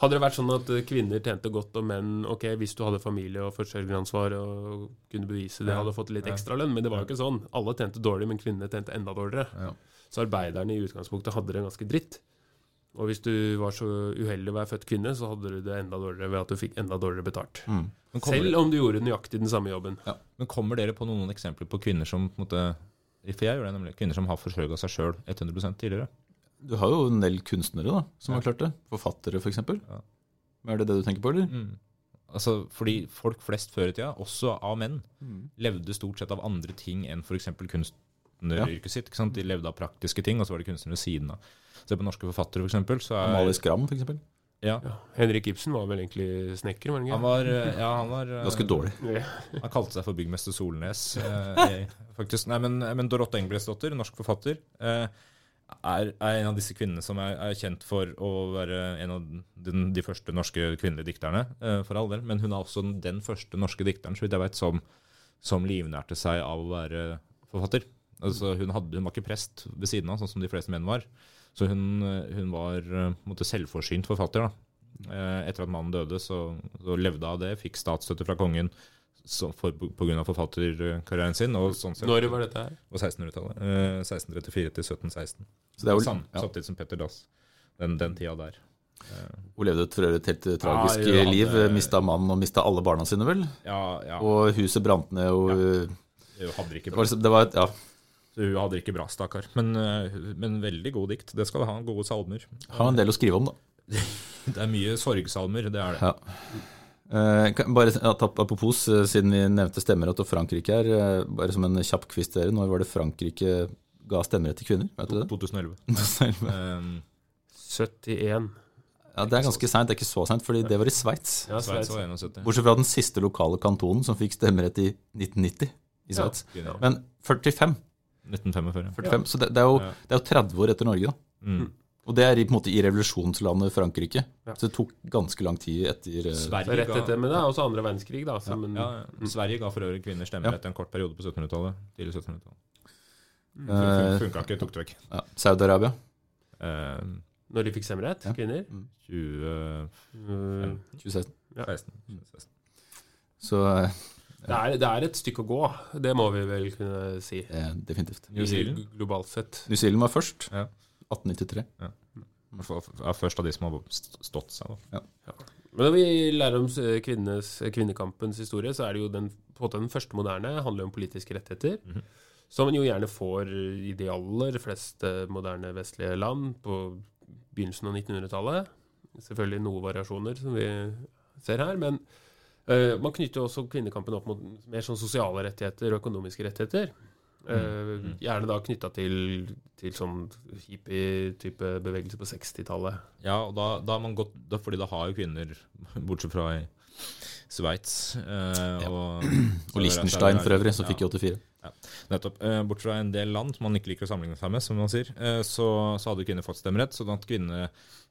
hadde det vært sånn at kvinner tjente godt, og menn Ok, hvis du hadde familie og forsørgeransvar og kunne bevise det, Ja. hadde fått litt Ja. ekstra lønn. Men det var jo ikke sånn. Alle tjente dårlig, men kvinnene tjente enda dårligere. Ja. Så arbeiderne i utgangspunktet hadde det ganske dritt. Og hvis du var så uheldig å være født kvinne, så hadde du det enda dårligere ved at du fikk enda dårligere betalt. Mm. Selv om du gjorde nøyaktig den samme jobben. men kommer dere på noen eksempler på kvinner som på en måte For jeg gjør det nemlig. Kvinner som har forsørga seg sjøl 100% tidligere. Du har jo en del kunstnere da, som har klart det. Forfattere, f.eks. Ja. Er det det du tenker på, eller? Mm. Altså, fordi folk flest før i tida, også av menn, Mm. levde stort sett av andre ting enn f.eks. kunstneryrket sitt. Ikke sant? De levde av praktiske ting, og så var det kunstnere ved siden av. Se på norske forfattere, f.eks. Så er Amalie Skram, f.eks. ja, Ja. Henrik Ibsen var vel egentlig snekker, var han han var, eh, ja, han var eh, Ganske dårlig. Han kalte seg for byggmester Solnes. Eh, faktisk. Nei, men, men Dorothe Engelbrektsdotter, norsk forfatter, eh, er, er en av disse kvinnene som er, er kjent for å være en av den, de første norske kvinnelige dikterne, eh, for all del. Men hun er også den, den første norske dikteren, så vidt jeg vet, som, som livnærte seg av å være forfatter. Altså, hun, hadde, hun var ikke prest ved siden av, sånn som de fleste menn var. Så hun, hun var eh, måte selvforsynt forfatter. da. Eh, Etter at mannen døde, så, så levde av det. Fikk statsstøtte fra kongen så for, av forfatterkarrieren sin. Og sånn sett, Når var dette her? På 1600-tallet. Eh, 1634 til 1716. Så det er jo, Sam, ja. Samtidig som Petter Dass. Den, den tida der. Eh, Hun levde et, helt eh, tragisk Ja, hadde... liv. Mista mannen og mista alle barna sine, vel. ja, ja. Og huset brant ned. og Ja. hadde det ikke det var, liksom- det var ja, hun hadde det ikke bra, stakkar. Men, eh, men veldig god dikt. Det skal du ha. Gode salmer. har en del å skrive om, da. Det er mye sorgsalmer, det er det. Ja. Eh, bare at Apropos, eh, siden vi nevnte stemmerett og Frankrike her, eh, bare som en kjapp quiz til dere. Når var det Frankrike ga stemmerett til kvinner? Vet du det? 2011. ja, Um, 71. Det er ganske seint. Det er ikke så seint, fordi det var i Sveits. Ja, Sveits. var 71. Bortsett fra den siste lokale kantonen som fikk stemmerett i 1990 i Sveits. Ja, Men 45. 1945. 45 Så det, det, er jo, det er jo 30 år etter Norge, da. Mm. Og det er i, på en måte i revolusjonslandet Frankrike. Ja. Så det tok ganske lang tid etter eh, Sverige rett ga, etter, men det er også andre verdenskrig, da. Ja. en, ja, ja. Sverige ga for øvrig kvinner stemmerett en kort periode på 1700-tallet. Tidlig 1700-tallet. eh, Funka ikke, tok det vekk. ja, Saudi-Arabia. Eh, Når de fikk stemmerett, Ja. kvinner. 2016. Mm, 2016. 16. Så eh, Det er, det er et stykke å gå, det må vi vel kunne si. eh, definitivt. New Zealand? Globalt sett. New Zealand var først. Ja. 1893. Ja. er først av de som har stått seg. Da. Men når vi lærer om kvinnes, kvinnekampens historie, så er det jo den, på en måte den første moderne handler om politiske rettigheter. Mhm. Som en jo gjerne får i de aller fleste moderne vestlige land på begynnelsen av 1900-tallet. Selvfølgelig noen variasjoner, som vi ser her. Men eh, man knytter jo også kvinnekampen opp mot mer sånn sosiale rettigheter og økonomiske rettigheter. Eh, Mm. Gjerne da knytta til, til sånn hippie-type bevegelse på 60-tallet. Ja, og da, da har man gått da, Fordi da har jo kvinner, bortsett fra i Sveits eh, og, Og Liechtenstein for øvrig, som Ja. fikk i 84. Nettopp. Uh, bort fra en del land som man ikke liker å sammenligne seg med, som man sier, uh, så, så hadde kvinner fått stemmerett. sånn at kvinne,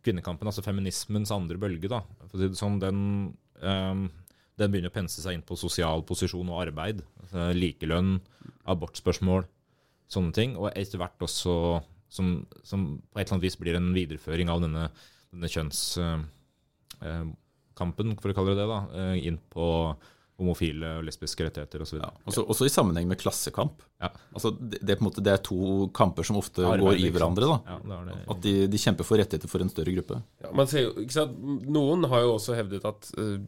kvinnekampen, altså feminismens andre bølge, da, for å si det sånn, den, eh, den begynner å pense seg inn på sosial posisjon og arbeid. Altså, likelønn, abortspørsmål, sånne ting. Og etter hvert også som, som på et eller annet vis blir en videreføring av denne, denne kjønnskampen, for å kalle det det, da, eh, inn på homofile og lesbiske rettigheter osv. Ja, også, også i sammenheng med klassekamp. Ja. Altså, det, det, er på en måte, det er to kamper som ofte Arbeid, går i hverandre. da. Ja, det det. At de, de kjemper for rettigheter for en større gruppe. Ja, man ser ikke sant? Noen har jo også hevdet at eh,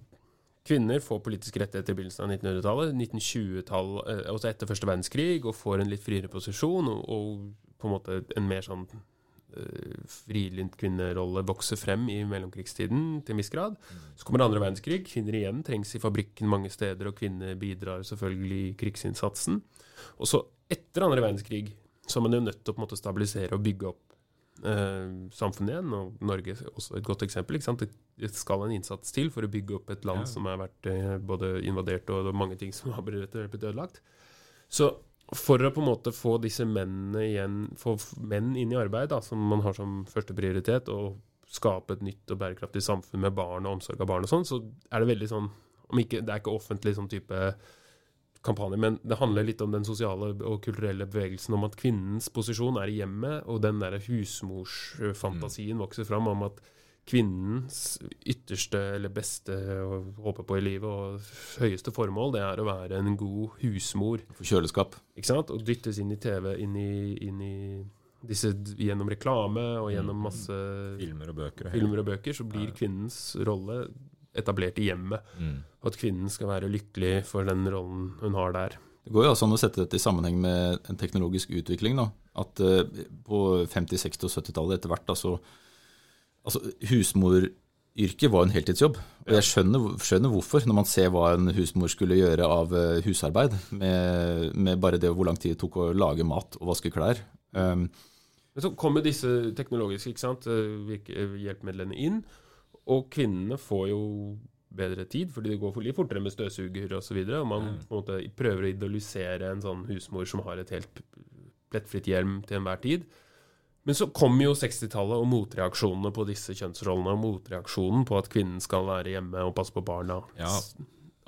kvinner får politiske rettigheter i begynnelsen av 1900-tallet, 1920-tall, eh, også etter første verdenskrig, og får en litt friere posisjon, og, og på en måte en mer sånn uh, frilynt kvinnerolle vokser frem i mellomkrigstiden til en viss grad. Så kommer andre verdenskrig, kvinner igjen trengs i fabrikken mange steder, og kvinner bidrar selvfølgelig i krigsinnsatsen. Og så etter andre verdenskrig så er man jo nødt til å på en måte stabilisere og bygge opp samfunnet igjen. Og Norge er også et godt eksempel. Det, skal en innsats til for å bygge opp et land Ja. som har vært eh, både invadert og mange ting som har blitt ødelagt. Så for å på en måte få disse mennene igjen, få menn inn i arbeid, da, som man har som første prioritet, og skape et nytt og bærekraftig samfunn med barn og omsorg av barn og sånn, så er det veldig sånn om ikke, Det er ikke offentlig sånn type kampanje, men det handler litt om den sosiale og kulturelle bevegelsen om at kvinnens posisjon er i hjemmet, og den der husmorsfantasien vokser fram om at kvinnens ytterste eller beste å håpe på i livet og høyeste formål, det er å være en god husmor. For kjøleskap. Ikke sant? Og dyttes inn i TV, inn i, inn i disse gjennom reklame og gjennom masse Filmer og bøker. filmer og bøker, så blir kvinnens rolle etablert i hjemmet. Mm. Og at kvinnen skal være lykkelig for den rollen hun har der. Det går jo også an å sette dette i sammenheng med en teknologisk utvikling. Da. At eh, på 50-, 60- og 70-tallet etter hvert da, så Altså, husmoryrket var en heltidsjobb. Og jeg skjønner, skjønner hvorfor, når man ser hva en husmor skulle gjøre av eh, husarbeid, med, med bare det hvor lang tid det tok å lage mat og vaske klær. Um, Men så kommer disse teknologiske eh, hjelpemidlene inn, og kvinnene får jo bedre tid, fordi det går for litt fortere med støvsuger osv. Man på en måte prøver å idolisere en sånn husmor som har et helt plettfritt hjelm til enhver tid. Men så kommer jo 60-tallet og motreaksjonene på disse kjønnsrollene, og motreaksjonen på at kvinnen skal være hjemme og passe på barna. Ja.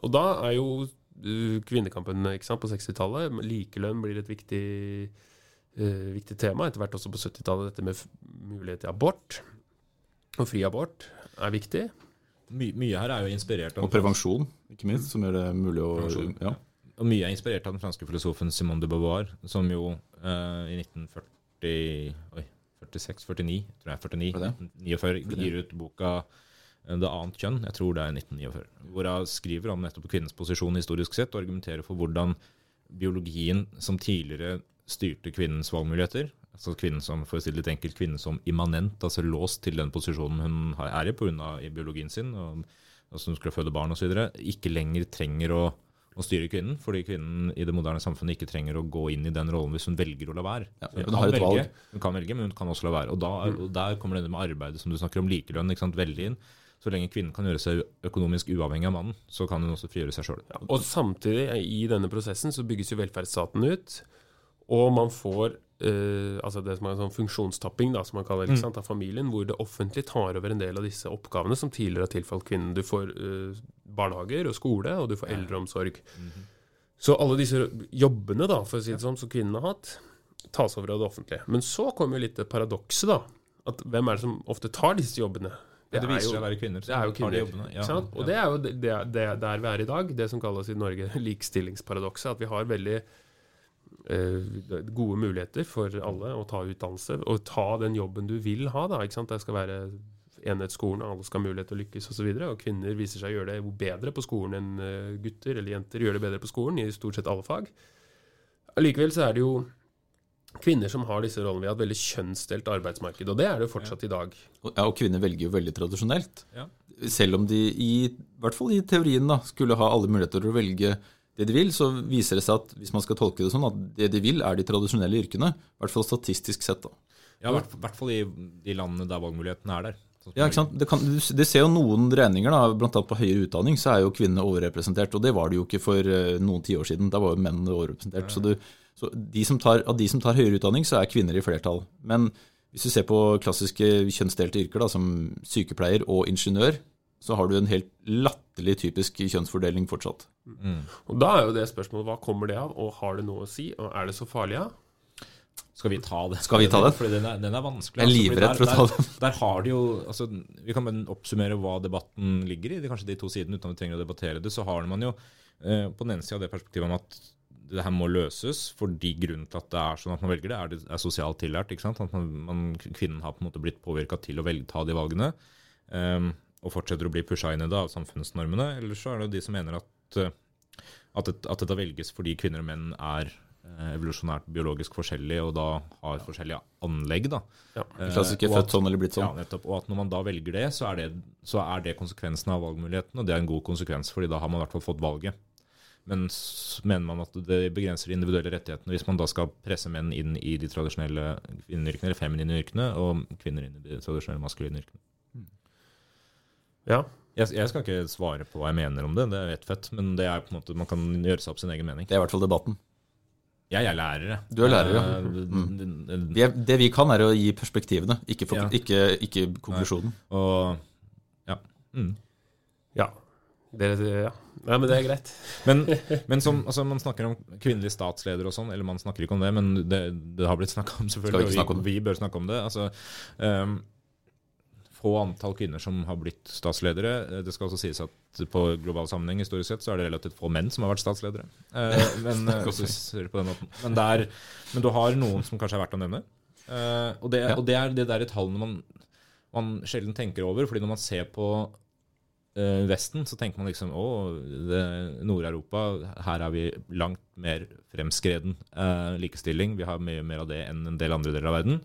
Og da er jo uh, kvinnekampen sant, på 60-tallet Likelønn blir et viktig, uh, viktig tema. Etter hvert også på 70-tallet dette med mulighet til abort. Og fri abort er viktig. My, mye her er jo inspirert av og prevensjon, ikke minst, som gjør det mulig å ja. Og mye er inspirert av den franske filosofen Simone de Beauvoir, som jo eh, i 1940 Oi, 46-49, tror jeg. 49, 1949 gir ut boka eh, Det annet kjønn, jeg tror det er 1949, hvor hun skriver om nettopp kvinnens posisjon historisk sett, og argumenterer for hvordan biologien som tidligere styrte kvinnens valgmuligheter, altså kvinnen som for å si det litt enkelt, kvinnen som immanent, altså låst til den posisjonen hun er i pga. biologien sin, og altså hun skulle føde barn osv., ikke lenger trenger å, å styre kvinnen, fordi kvinnen i det moderne samfunnet ikke trenger å gå inn i den rollen hvis hun velger å la være. Ja, hun kan velge. Hun kan velge, men hun kan også la være. Og, da, og der kommer det med arbeidet som du snakker om, likelønn, ikke sant, veldig inn. Så lenge kvinnen kan gjøre seg økonomisk uavhengig av mannen, så kan hun også frigjøre seg sjøl. Og samtidig, i denne prosessen, så bygges jo velferdsstaten ut. Og man får Uh, altså det som er en sånn funksjonstapping da, som man kaller det, sant, av familien, hvor det offentlige tar over en del av disse oppgavene som tidligere har tilfalt kvinnen. Du får uh, barnehager og skole, og du får eldreomsorg. Så alle disse jobbene da, for å si det sånn, som kvinnene har hatt, tas over av det offentlige. Men så kommer jo litt det paradokset, da. At hvem er det som ofte tar disse jobbene? Det, det viser seg å være kvinner. det er jo kvinner. jobbene. ja, sant? Og det er jo det, det, der vi er i dag, det som kalles i Norge likestillingsparadokset. At vi har veldig gode muligheter for alle å ta utdannelse og ta den jobben du vil ha. da, ikke sant? Det skal være enhetsskolen, alle skal ha mulighet til å lykkes osv. Og, så videre, og kvinner viser seg å gjøre det bedre på skolen enn eh, gutter, eller jenter gjør det bedre på skolen i stort sett alle fag. Allikevel så er det jo kvinner som har disse rollene. Vi har et veldig kjønnsdelt arbeidsmarked, og det er det jo fortsatt i dag. Ja, og kvinner velger jo veldig tradisjonelt. Ja. Selv om de i, i hvert fall i teorien da, skulle ha alle muligheter til å velge det de vil, så viser det seg at hvis man skal tolke det sånn, at det de vil er de tradisjonelle yrkene. I hvert fall statistisk sett. da. Ja, i hvert, hvert fall i de landene der valgmulighetene er der. Sånn Ja, ikke sant? Det, kan, det ser jo noen regninger, da, blant annet på høyere utdanning, så er jo kvinnene overrepresentert. Og det var det jo ikke for eh, noen tiår siden. Da var jo mennene overrepresentert. Så, du, så de som tar, av de som tar høyere utdanning, så er kvinner i flertall. Men hvis du ser på klassiske kjønnsdelte yrker, da, som sykepleier og ingeniør, så har du en helt latterlig typisk kjønnsfordeling fortsatt. Mm. Og da er jo det spørsmålet hva kommer det av, og har det noe å si, og er det så farlig? Ja? Skal vi ta det? Skal vi ta det? Fordi den er, den er vanskelig. Jeg er altså, livredd for å ta den. Der, der har de jo altså, Vi kan bare oppsummere hva debatten ligger i, det er kanskje de to sidene, uten at vi trenger å debattere det. Så har man jo eh, på den ene sida det perspektivet om at det her må løses fordi grunnen til at det er sånn at man velger det, er, det er sosialt tillært. ikke sant? At man, man, kvinnen har på en måte blitt påvirka til å velge, ta de valgene. ehm, og fortsetter å bli pusha inn i det av samfunnsnormene. Eller så er det de som mener at, eh, at, det, at dette velges fordi kvinner og menn er eh, evolusjonært biologisk forskjellige og da har forskjellige anlegg. da. Ja. Eh, Klassisk og født sånn eller blitt sånn. Ja, nettopp. Og at når man da velger det, så er det, så er det konsekvensen av valgmuligheten, og det er en god konsekvens, fordi da har man i hvert fall fått valget. Men mener man at det begrenser de individuelle rettighetene hvis man da skal presse menn inn i de tradisjonelle kvinneyrkene, eller feminine yrkene, og kvinner inn i de tradisjonelle maskuline yrkene? Ja. Jeg, jeg skal ikke svare på hva jeg mener om det, det er fett, men det er på en måte, man kan gjøre seg opp sin egen mening. Det er i hvert fall debatten. Jeg er lærer, jeg. Du er lærer, ja. Eh, Mm. d- d- Vi er, det vi kan, er å gi perspektivene, ikke, for, Ja. ikke, ikke konklusjonen. Og ja. Mm. Ja. Det, det, ja. Nei, men det er greit. Men, men som, altså, man snakker om kvinnelige statsledere og sånn, eller man snakker ikke om det, men det, det har blitt snakka om, selvfølgelig. om og vi, vi bør snakke om det. Altså, ehm, få antall kvinner som har blitt statsledere. Det skal også sies at på global sammenheng historisk sett så er det relativt få menn som har vært statsledere. Eh, men, eh, du på den måten. Men, det er, men du har noen som kanskje er verdt å nevne. Eh, og, det, og det er det der tallene man, man sjelden tenker over. fordi når man ser på eh, Vesten, så tenker man liksom å, Nord-Europa, her er vi langt mer fremskreden eh, likestilling. Vi har mye mer av det enn en del andre deler av verden.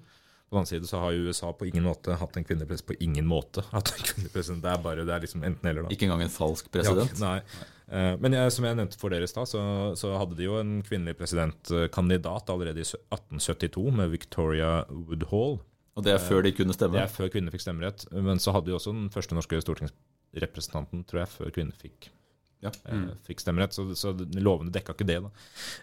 På den annen side så har jo USA på ingen måte hatt en kvinnepresident. På ingen måte hatt en kvinnepresident. Det er bare, det er liksom enten eller, da. Ikke engang en falsk president. Ja, nei. Eh, Men jeg, som jeg nevnte for dere i stad, så, så hadde de jo en kvinnelig presidentkandidat allerede i 1872 med Victoria Woodhall. Og det er før de kunne stemme? Det er før kvinner fikk stemmerett. Men så hadde de også den første norske stortingsrepresentanten, tror jeg, før kvinner fikk, Ja. mm. fikk stemmerett. Så, så lovene dekka ikke det, da.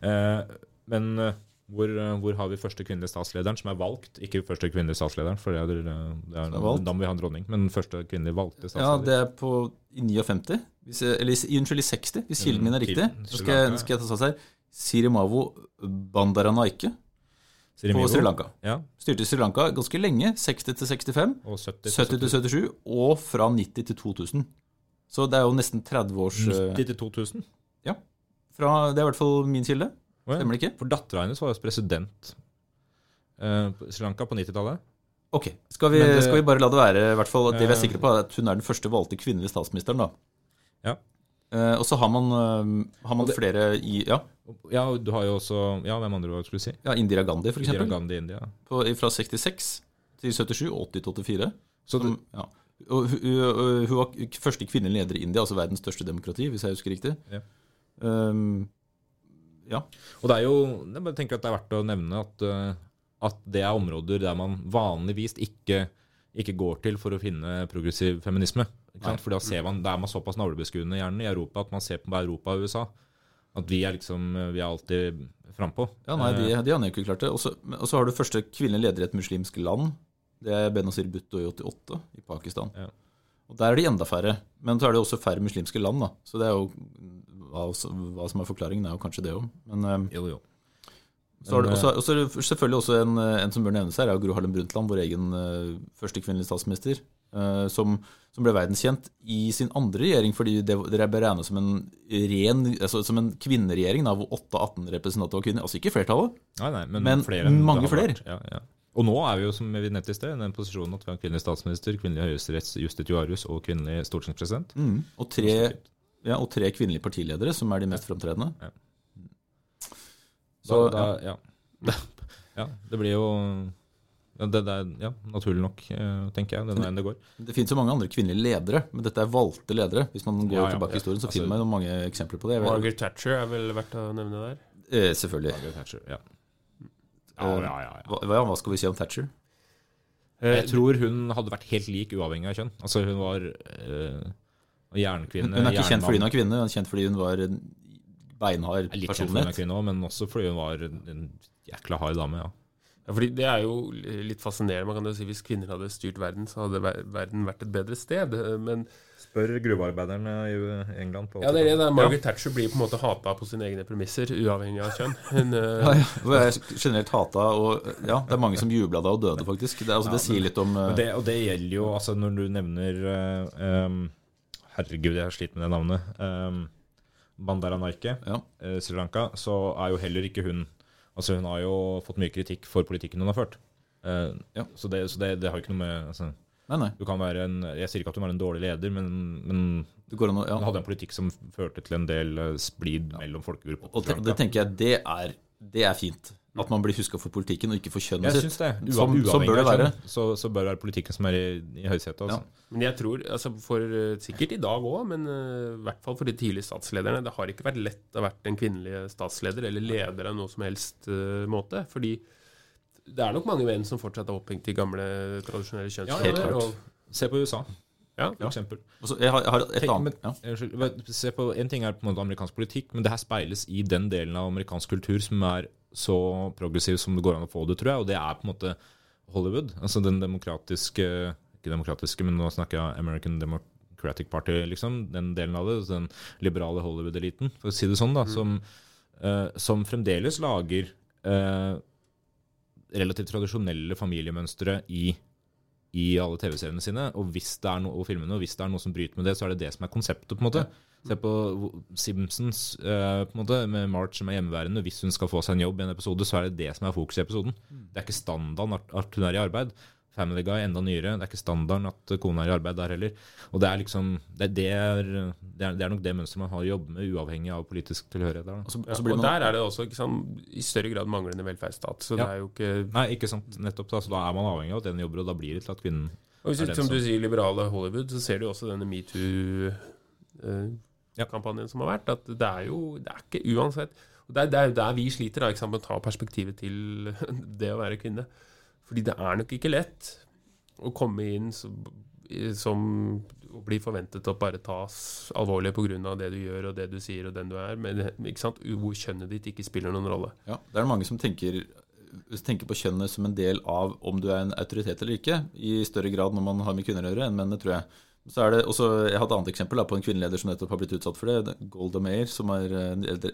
Eh, men eh, hvor, eh, hvor har vi første kvinnelige statslederen som er valgt? Ikke første kvinnelige statslederen, for det er, det er, da må vi ha en dronning. Men første kvinnelige valgte Ja, det er på i 59. Hvis eller unnskyld, i 60, hvis kilden min er riktig. Nå Så skal jeg, skal jeg ta sats her. Sirimavo Bandaranaike på Sri Lanka. Ja, Styrte Sri Lanka ganske lenge, 60 til 65, og 70 70 til 77, og fra 90 til 2000. Så det er jo nesten 30 års eh, 90 til 2000. fra, Det er i hvert fall min kilde. Stemmer det ikke? For dattera hennes var jo president eh, på Sri Lanka på 90-tallet. Ok, skal vi, det- skal vi bare la det være, i hvert fall det vi er Eh. sikre på, er at hun er den første valgte kvinnelige statsministeren, da. Ja. Eh, og så har man, eh, har man det- flere i Ja, Ja, du har jo også Ja, hvem andre var det du skulle si? ja Indira Gandhi, for Indira. Gandhi India. På, fra 66 til 77, 80 til 84. Så det, Som, ja. Og hun var første kvinnelige leder i India, altså verdens største demokrati, hvis jeg husker riktig. Ja. Um, ja. Og det er jo Jeg tenker at det er verdt å nevne at, eh, at det er områder der man vanligvis ikke, ikke går til for å finne progressiv feminisme. Ikke sant? For da ser man, da er man såpass navlebeskuende gjerne i Europa at man ser på Europa og USA. At vi er liksom Vi er alltid frampå. ja, nei, de, Eh, de har ikke klart det. Og så har du første kvinnelige leder i et muslimsk land. Det er Benazir Bhutto i 88, i Pakistan. Ja. Og Der er de enda færre. Men så er det også færre muslimske land, da. Så det er jo hva, hva som er forklaringen, er jo kanskje det òg. Men um, Jo, jo. så er det også, også er det selvfølgelig også en, en som bør nevnes her, er Gro Harlem Brundtland, vår egen eh, første kvinnelige statsminister. eh, som, som ble verdenskjent i sin andre regjering, fordi det, dere er beregnet som en ren, altså som en kvinneregjering, da, hvor 8 av 18 representanter var kvinner. Altså ikke flertallet. Nei, nei, men, Men flere mange flere. Ja, ja. Og nå er vi jo, som vi nevnte i sted, i den posisjonen at vi har kvinnelig statsminister, kvinnelig høyesterettsjustitiarius og kvinnelig stortingspresident. Og, tre, ja, og tre kvinnelige partiledere, som er de mest framtredende. Ja. Så, Da, da, ja. ja. Det blir jo ja, det, det er ja, naturlig nok, eh, tenker jeg, den veien det går. Det finnes jo mange andre kvinnelige ledere, men dette er valgte ledere. Hvis man går Ja, ja, tilbake i historien, så Altså- finner man jo mange eksempler på det. Margaret Thatcher er vel verdt å nevne der. Eh, selvfølgelig. Margaret Thatcher, ja. Ja, Ja, ja, ja, ja. Hva, hva- hva skal vi si om Thatcher? Eh, Jeg tror hun hadde vært helt lik uavhengig av kjønn. Altså hun var eh, jernkvinne. Hun er ikke kjent fordi hun er kvinne, hun er kjent fordi hun var en beinhard Er Litt kjent fordi hun er personlighet. kvinne også, men også fordi hun var en, jækla hard dame. ja. Ja, fordi Det er jo litt fascinerende. Man kan jo si Hvis kvinner hadde styrt verden, så hadde verden vært et bedre sted. Men Spør gruvearbeiderne i England på ja, det er det. der. Margaret Thatcher blir på en måte hata på sine egne premisser, uavhengig av kjønn. Hun, eh, Ja, ja. Hun er generelt hata, og ja, det er mange som jubla da og døde, faktisk. Det, altså, det sier litt om uh... Det, og det gjelder jo, altså når du nevner uh, um, Herregud, jeg har slitt med det navnet. Um, Bandaranaike, Ja. uh, Sri Lanka, så er jo heller ikke hun Altså Hun har jo fått mye kritikk for politikken hun har ført. Uh, Ja. Så, det, så det, det har jo ikke noe med altså, Nei, nei. du kan være en, Jeg sier ikke at hun var en dårlig leder, men, men går an ja. hun hadde en politikk som førte til en del eh, splid mellom folkegrupper. Og, Og det tenker jeg det er det er fint. At man blir huska for politikken og ikke for kjønnet Jeg sitt. syns det. Uav, sånn uavhengig bør det være. Så, så bør det være politikken som er i, i høysetet. Altså. Ja. Men jeg tror, altså for eh, sikkert i dag òg, men eh, i hvert fall for de tidlige statslederne Det har ikke vært lett å ha vært en kvinnelig statsleder eller leder av noe som helst uh, måte. Fordi det er nok mange menn som fortsatt er opphengt i gamle, tradisjonelle Ja, kjønnsroller. klart. Se på USA, ja, for eksempel. Og så- jeg, har, jeg har et annet ja. se på, En ting er på en måte amerikansk politikk, men det her speiles i den delen av amerikansk kultur som er så progressiv som det går an å få det, tror jeg. Og det er på en måte Hollywood. Altså den demokratiske Ikke demokratiske, men nå snakker jeg American Democratic Party, liksom. Den delen av det. Den liberale Hollywood-eliten, for å si det sånn, da. Som, uh, som fremdeles lager uh, relativt tradisjonelle familiemønstre i i alle TV-seriene sine, og hvis det er noe, og filmene, og hvis det er noe som bryter med det, så er det det som er konseptet. på en måte. Se på Simpsons uh, på en måte, med March som er hjemmeværende. Hvis hun skal få seg en jobb i en episode, så er det det som er fokus i episoden. Det er ikke standarden at hun er i arbeid. Family Guy enda nyere. Det er ikke standarden at kona er i arbeid der heller. Og det er liksom det, det, er, det, er, det er nok det mønsteret man har å jobbe med, uavhengig av politisk tilhørighet. der da. Og så, Ja, og og der er det også ikke sant, i større grad manglende velferdsstat. Så det er jo ikke Nei, ikke sant. Nettopp da. Så da er man avhengig av at den jobber, og da blir det til at kvinnen Og hvis er den som du sier, liberale Hollywood, så ser du også denne metoo-kampanjen som har vært. At det er jo Det er ikke uansett og Det er det er jo der vi sliter, da, ikke sant, med å ta perspektivet til det å være kvinne. Fordi det er nok ikke lett å komme inn som, som bli forventet å bare tas alvorlig pga. det du gjør og det du sier og den du er. Men hvor kjønnet ditt ikke spiller noen rolle. ja, det er mange som tenker, tenker på kjønnet som en del av om du er en autoritet eller ikke, i større grad når man har med kvinner å gjøre enn mennene, tror jeg. Så er det også, Jeg har et annet eksempel da, på en kvinneleder som nettopp har blitt utsatt for det. Golda Meir, som er eh,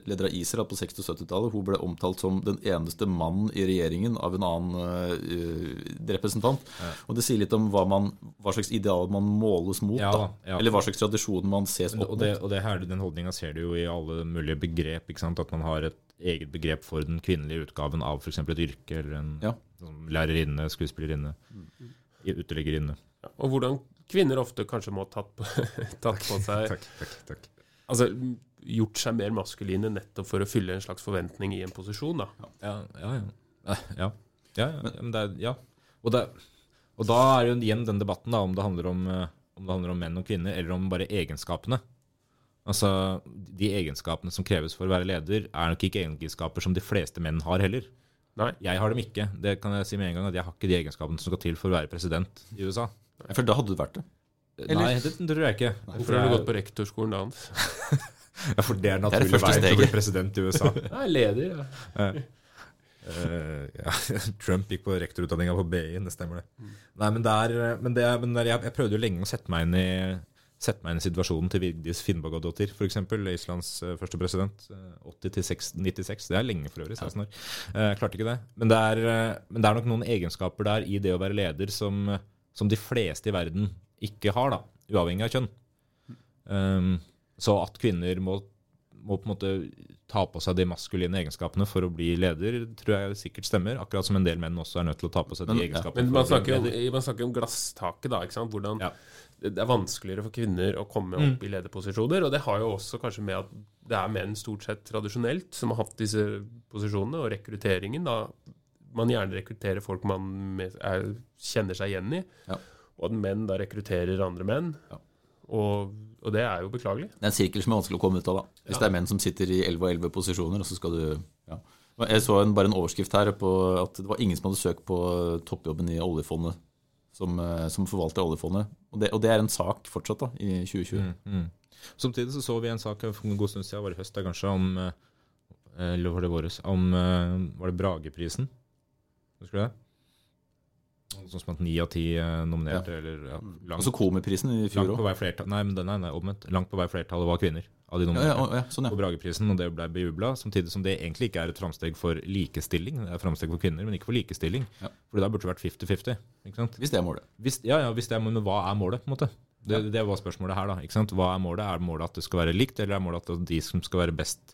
leder av Israel på 60- og 70-tallet. Hun ble omtalt som den eneste mannen i regjeringen av en annen uh, representant. Og Det sier litt om hva, man, hva slags ideal man måles mot. Ja da. ja. Eller hva slags tradisjon man ses opp mot. og, det, og det her, den holdninga ser du jo i alle mulige begrep. ikke sant? At man har et eget begrep for den kvinnelige utgaven av f.eks. et yrke, eller en Ja. lærerinne, skuespillerinne, uteliggerinne. Ja, og hvordan kvinner ofte kanskje må ha tatt på, tatt på seg Takk, takk, takk. Altså gjort seg mer maskuline nettopp for å fylle en slags forventning i en posisjon. da. Ja, ja, ja. Ja. ja, ja, men det er, ja. Og, det, og da er jo igjen den debatten da, om det om, eh, om det handler om menn og kvinner, eller om bare egenskapene. Altså, De egenskapene som kreves for å være leder, er nok ikke egenskaper som de fleste menn har heller. Nei. Jeg har dem ikke. Det kan jeg si med en gang, at jeg har ikke de egenskapene som skal til for å være president i USA. Ja, For da hadde du vært det. Eller? Nei, det tror jeg ikke. Hvorfor har du gått på rektorskolen da, Hans? Ja, for det er det naturlig vei til å bli president i USA. Nei, leder. Ja. Uh, ja, Trump gikk på rektorutdanninga på BI, det stemmer det. Nei, men, der, men, det, men der, jeg, jeg prøvde jo lenge å sette meg inn i Sette meg inn i situasjonen til Vigdis Finnbogadottir, f.eks., Islands eh, første president. eh, 80 til 6 96. Det er lenge for øvrig. 16 år. Uh, klarte ikke det. Men det, er, eh, men det er nok noen egenskaper der i det å være leder som, som de fleste i verden ikke har, da, uavhengig av kjønn. Um, så at kvinner må, må på en måte ta på seg de maskuline egenskapene for å bli leder, tror jeg sikkert stemmer. Akkurat som en del menn også er nødt til å ta på seg Men- de ja. Men man snakker, man snakker om glasstaket, da. ikke sant? Hvordan Ja. det er vanskeligere for kvinner å komme opp i lederposisjoner. Og det har jo også kanskje med at det er menn stort sett tradisjonelt som har hatt disse posisjonene, og rekrutteringen da Man gjerne rekrutterer folk man er, kjenner seg igjen i, Ja. og at menn da rekrutterer andre menn. Ja. Og, og det er jo beklagelig. Det er en sirkel som er vanskelig å komme ut av. da. Hvis Ja. det er menn som sitter i 11 og 11 posisjoner, og så skal du ja. Jeg så en, bare en overskrift her på at det var ingen som hadde søkt på toppjobben i oljefondet, som, eh, som forvalter oljefondet. Og det, og det er en sak fortsatt, da, i 2020. Mm, mm. Samtidig så så vi en sak for en god stund siden, var det høst da kanskje, om eh, Eller var det våres? Om eh, Var det Brageprisen? Husker du det? Sånn som at ni av ti eh, nominerte, eller ja, langt, Også Komiprisen i fjor òg. Nei, men den er omvendt. Langt på vei flertallet var kvinner av de Ja, nominerte. ja, ja, sånn, på. Brageprisen, og det ble bejubla. Samtidig som det egentlig ikke er et framsteg for likestilling. Det er framsteg for kvinner, men ikke for likestilling. Ja. For der burde det vært 50-50. Hvis det er målet. Hvis, ja, ja, hvis det er, men hva er målet, på en måte? Det, det var spørsmålet her, da. Hva er målet? Er målet at det skal være likt, eller er målet at de som skal være best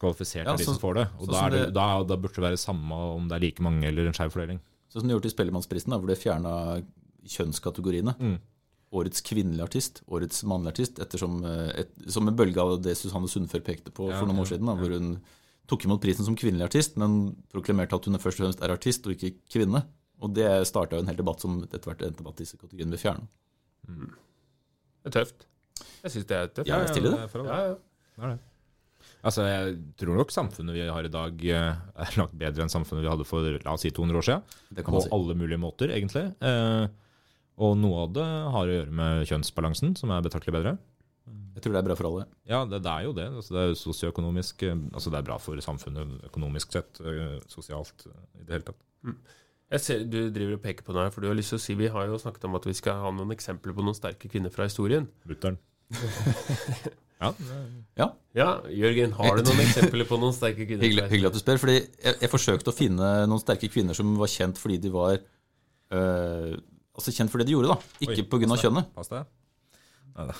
kvalifisert, Ja, er de sånn- som får det? Og da, er det, det- da, da burde det være samme om det er like mange eller en skeiv fordeling. Sånn som de gjorde i Spellemannsprisen, hvor de fjerna kjønnskategoriene. Mm. Årets kvinnelige artist, årets mannlige artist, ettersom, eh, et, som en bølge av det Susanne Sundfør pekte på Ja, for noen år siden. Da, hvor hun tok imot prisen som kvinnelig artist, men proklamerte at hun først og fremst er artist og ikke kvinne. Og det starta en hel debatt som etter hvert endte med at disse kategoriene ble fjernet. Det er tøft. Jeg syns det er tøft. Ja, jeg stiller det. Ja, ja. Det er det. Altså, Jeg tror nok samfunnet vi har i dag eh, er langt bedre enn samfunnet vi hadde for la oss si 200 år siden. Det kan På si. alle mulige måter, egentlig. Eh, og noe av det har å gjøre med kjønnsbalansen, som er betraktelig bedre. Jeg tror det er bra for alle. Ja, det, det er jo det. Altså, det er sosioøkonomisk eh, Altså det er bra for samfunnet økonomisk sett, eh, sosialt i det hele tatt. Jeg ser Du driver og peker på noe her, for du har lyst til å si Vi har jo snakket om at vi skal ha noen eksempler på noen sterke kvinner fra historien. Mutter'n. ja, Ja, Ja, Jørgen, har du noen eksempler på noen sterke kvinner? Hyggelig, hyggelig at du spør. fordi jeg, jeg forsøkte å finne noen sterke kvinner som var kjent fordi de var øh, Altså kjent for det de gjorde, da. Ikke pga. kjønnet. Pass deg.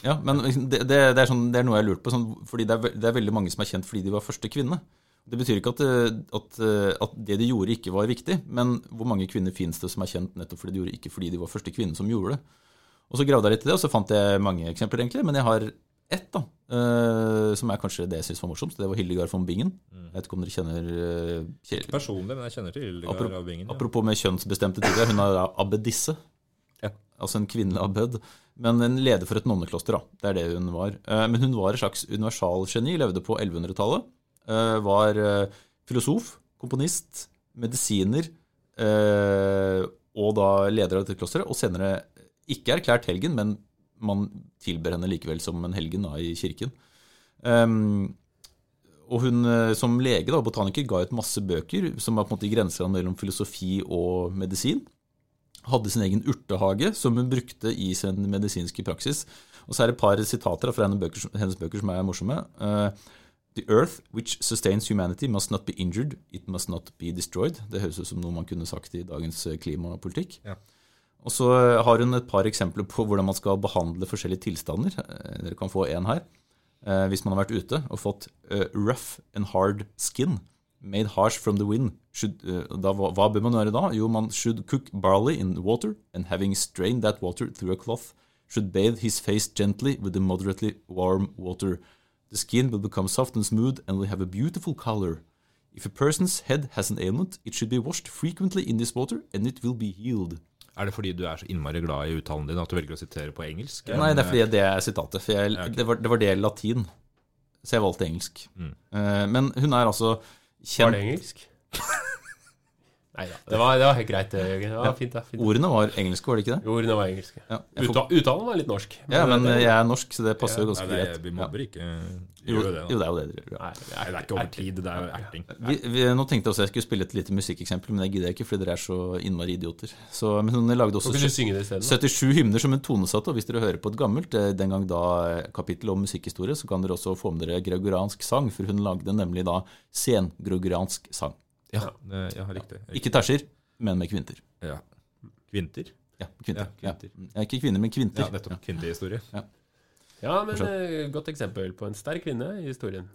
Ja, men liksom, det, det, det, er sånn, det er noe jeg har lurt på. Sånn, fordi det er, det er veldig mange som er kjent fordi de var første kvinne. Det betyr ikke at, øh, at, øh, at det de gjorde, ikke var viktig. Men hvor mange kvinner finnes det som er kjent nettopp fordi de gjorde ikke fordi de var første kvinne som gjorde det? Og så gravde jeg litt i det, og så fant jeg mange eksempler, egentlig. Men jeg har ett, da, uh, som er kanskje det jeg syns var morsomst. Det var Hildegard von Bingen. Jeg vet ikke om dere kjenner uh, Ikke Personlig, men jeg kjenner til Hildegard Apro- av Bingen. Ja. Apropos med kjønnsbestemte tider, hun er abbedisse. Ja. Altså en kvinnelig abbed. Men en leder for et nonnekloster, da. Det er det hun var. Uh, Men hun var et slags universalgeni, levde på 1100-tallet. eh, Var filosof, komponist, medisiner og da leder av dette klosteret. Og senere ikke erklært helgen, men man tilber henne likevel som en helgen da, i kirken. Um, og hun eh, som lege da, botaniker ga ut masse bøker som var på en måte i grenseland mellom filosofi og medisin. Hadde sin egen urtehage som hun brukte i sin medisinske praksis. Og så er det et par sitater fra hennes bøker, hennes bøker som er morsomme. Uh, The earth which sustains humanity must not be injured, it must not be destroyed. Det høres ut som noe man kunne sagt i dagens eh, klimapolitikk. Ja. Og så har hun et par eksempler på hvordan man skal behandle forskjellige tilstander. Eh, Dere kan få en her. Eh, hvis man har vært ute og fått eh, rough and hard skin, made harsh from the wind, should, da, hva bør man gjøre da? Jo, man should cook barley in water, and having strained that water through a cloth, should bathe his face gently with the moderately warm water. The skin will become soft and smooth and will have a beautiful color. If a person's head has an ailment, it should be washed frequently in this water, and it will be healed. Er det fordi du er så innmari glad i uttalen din at du velger å sitere på engelsk? Nei, det er fordi det er sitatet. For jeg, Ja, ok. det, var, det var det latin. Så jeg valgte engelsk. Mm. Eh, men hun er altså kjent Var det engelsk? Nei da. Det var, det var helt greit, det, Jørgen. Det var fint, det. Fint. Ordene var engelske, var det ikke det? Ordene var engelske. Ja, får, Uta, uttalen var litt norsk. ja men det- jeg er norsk, så det passer jo ja, ganske det greit. vi Ja. mobber ikke. Jo, Gjør jo det, jo, det er jo det dere gjør. Nei, Nei, det er ikke over tid, det er jo erting. Vi, vi, nå tenkte jeg også jeg skulle spille et lite musikkeksempel, men det gidder jeg ikke, fordi dere er så innmari idioter. Så, men hun lagde også Kan ikke du synge det isteden? da? 77 hymner som hun tonesatte, og hvis dere hører på et gammelt eh, den gang da eh, kapittel om musikkhistorie, så kan dere også få med dere gregoriansk sang, for hun lagde nemlig da sengregoriansk sang. Ja, ja riktig. Ikke terser, men med kvinter. Ja. Kvinter? Ja, kvinter. Ja, Ja, kvinter. Ja, ikke kvinner, men kvinter. Ja, nettopp. Kvinnelig historie. Ja, men eh, godt eksempel på en sterk kvinne i historien.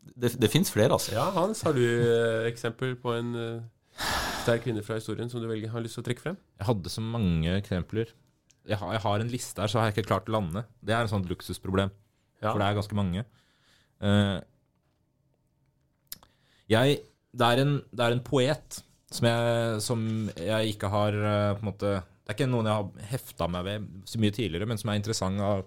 Det, det fins flere, altså. Ja, Hans, har du eh, eksempel på en eh, sterk kvinne fra historien som du velger, har lyst til å trekke frem? Jeg hadde så mange eksempler. Jeg har, jeg har en liste her, så har jeg ikke klart å lande. Det er en sånn luksusproblem. Ja. For det er ganske mange. Eh, jeg, det, er en, det er en poet som jeg, som jeg ikke har eh, på en måte Det er ikke noen jeg har hefta meg ved så mye tidligere, men som er interessant av,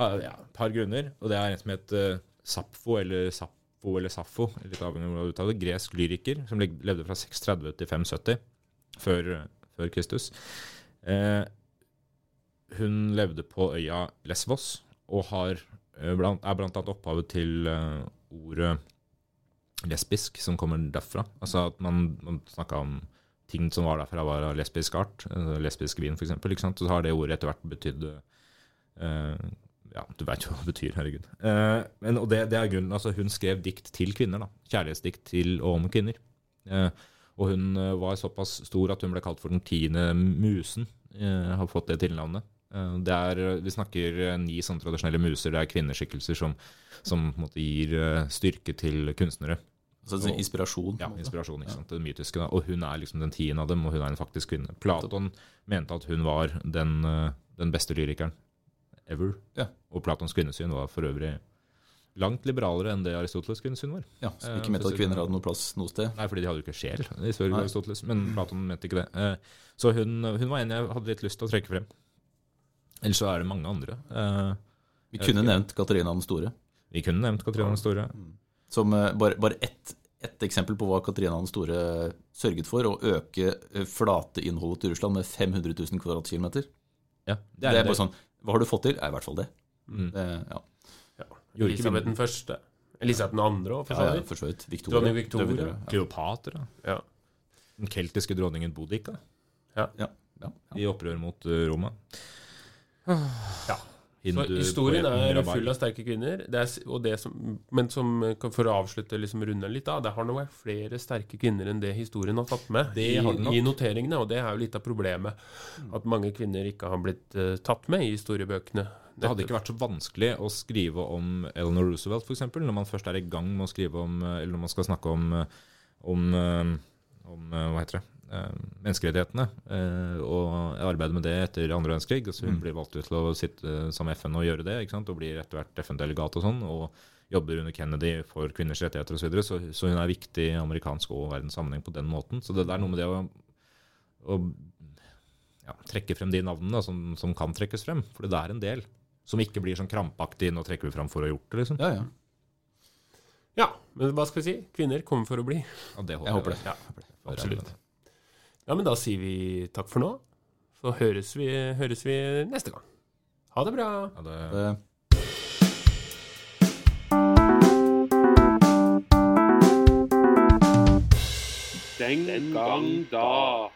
av ja, et par grunner. Og det er en som het eh, Sappho, eller Sappho eller Sappho, litt avhengig av hvordan du uttaler det. Gresk lyriker som levde fra 630 til 570 før, før Kristus. Eh, hun levde på øya Lesvos og har, eh, er blant annet opphavet til ordet lesbisk, som kommer derfra. Altså at man, man snakka om ting som var derfra, var av lesbisk art. eh, lesbisk vin, f.eks. Så har det ordet etter hvert betydd uh, Ja, du veit jo hva det betyr, herregud. Uh, men, og det, det er grunnen. Altså, hun skrev dikt til kvinner. da, Kjærlighetsdikt til og om kvinner. Uh, og hun var såpass stor at hun ble kalt for den tiende musen. Har fått det tilnavnet. Det er, vi snakker ni sånn tradisjonelle muser. Det er kvinneskikkelser som, som måte gir styrke til kunstnere. Altså en sånn inspirasjon. Ja, inspirasjon, ikke sant? Det mytiske. Da. Og hun er liksom den tiende av dem, og hun er en faktisk kvinne. Platon mente at hun var den, eh, den beste lyrikeren ever. Ja. Og Platons kvinnesyn var for øvrig Langt liberalere enn det Aristoteles' kvinnesyn var. Ja, som Eh, ikke mente at kvinner hadde noe plass noe sted. Nei, fordi de hadde jo ikke sjel, ifølge Aristoteles. Men Platon mente ikke det. Eh, Så hun, hun var en jeg hadde litt lyst til å trekke frem. Ellers så er det mange andre. Eh, Vi kunne nevnt Katarina den store. Vi kunne nevnt Katarina den store. Som eh, bare, bare ett, et eksempel på hva Katarina den store sørget for, å øke eh, flateinnholdet til Russland med 500 000 kvadratkilometer. Ja, Det er bare sånn Hva har du fått til? Ja, I hvert fall det. Mm. det ja. Gjorde ikke Elisabeth den første. Elisabeth den andre òg, for Ja, så ja, vidt. Victoria. Dronning Victoria. Det Kleopatra. Ja. Den keltiske dronningen Boudica Ja, ja, ja. i opprør mot eh, Roma. Ja. Hindu- Så historien er full av sterke kvinner. Det er, som, men som, for å avslutte liksom runde litt da, det har nok vært flere sterke kvinner enn det historien har tatt med Det i, i noteringene. Og det er jo litt av problemet. At mange kvinner ikke har blitt uh, tatt med i historiebøkene. Det hadde ikke vært så vanskelig å skrive om Eleanor Roosevelt, f.eks., når man først er i gang med å skrive om eh, Eller når man skal snakke om, eh, om, eh, om eh, Hva heter det? Eh, Menneskerettighetene eh, og arbeidet med det etter andre verdenskrig. Altså hun Mm. blir valgt ut til å sitte som FN og gjøre det, ikke sant? og blir etter hvert FN-delegat og sånn. og Jobber under Kennedy for kvinners rettigheter osv. Så, videre. så Så hun er viktig i amerikansk og verdens sammenheng på den måten. Så det, er noe med det å, å ja, trekke frem de navnene som, som kan trekkes frem. For det er en del som ikke blir sånn krampaktig 'nå trekker vi fram for å ha gjort det', liksom. ja, ja. Ja, men hva skal vi si? Kvinner kommer for å bli. Ja, det Jeg håper det. Ja, absolutt. Ja, men da sier vi takk for nå. Så høres vi, høres vi neste gang. Ha det bra. Ha det, Det- Den gang da.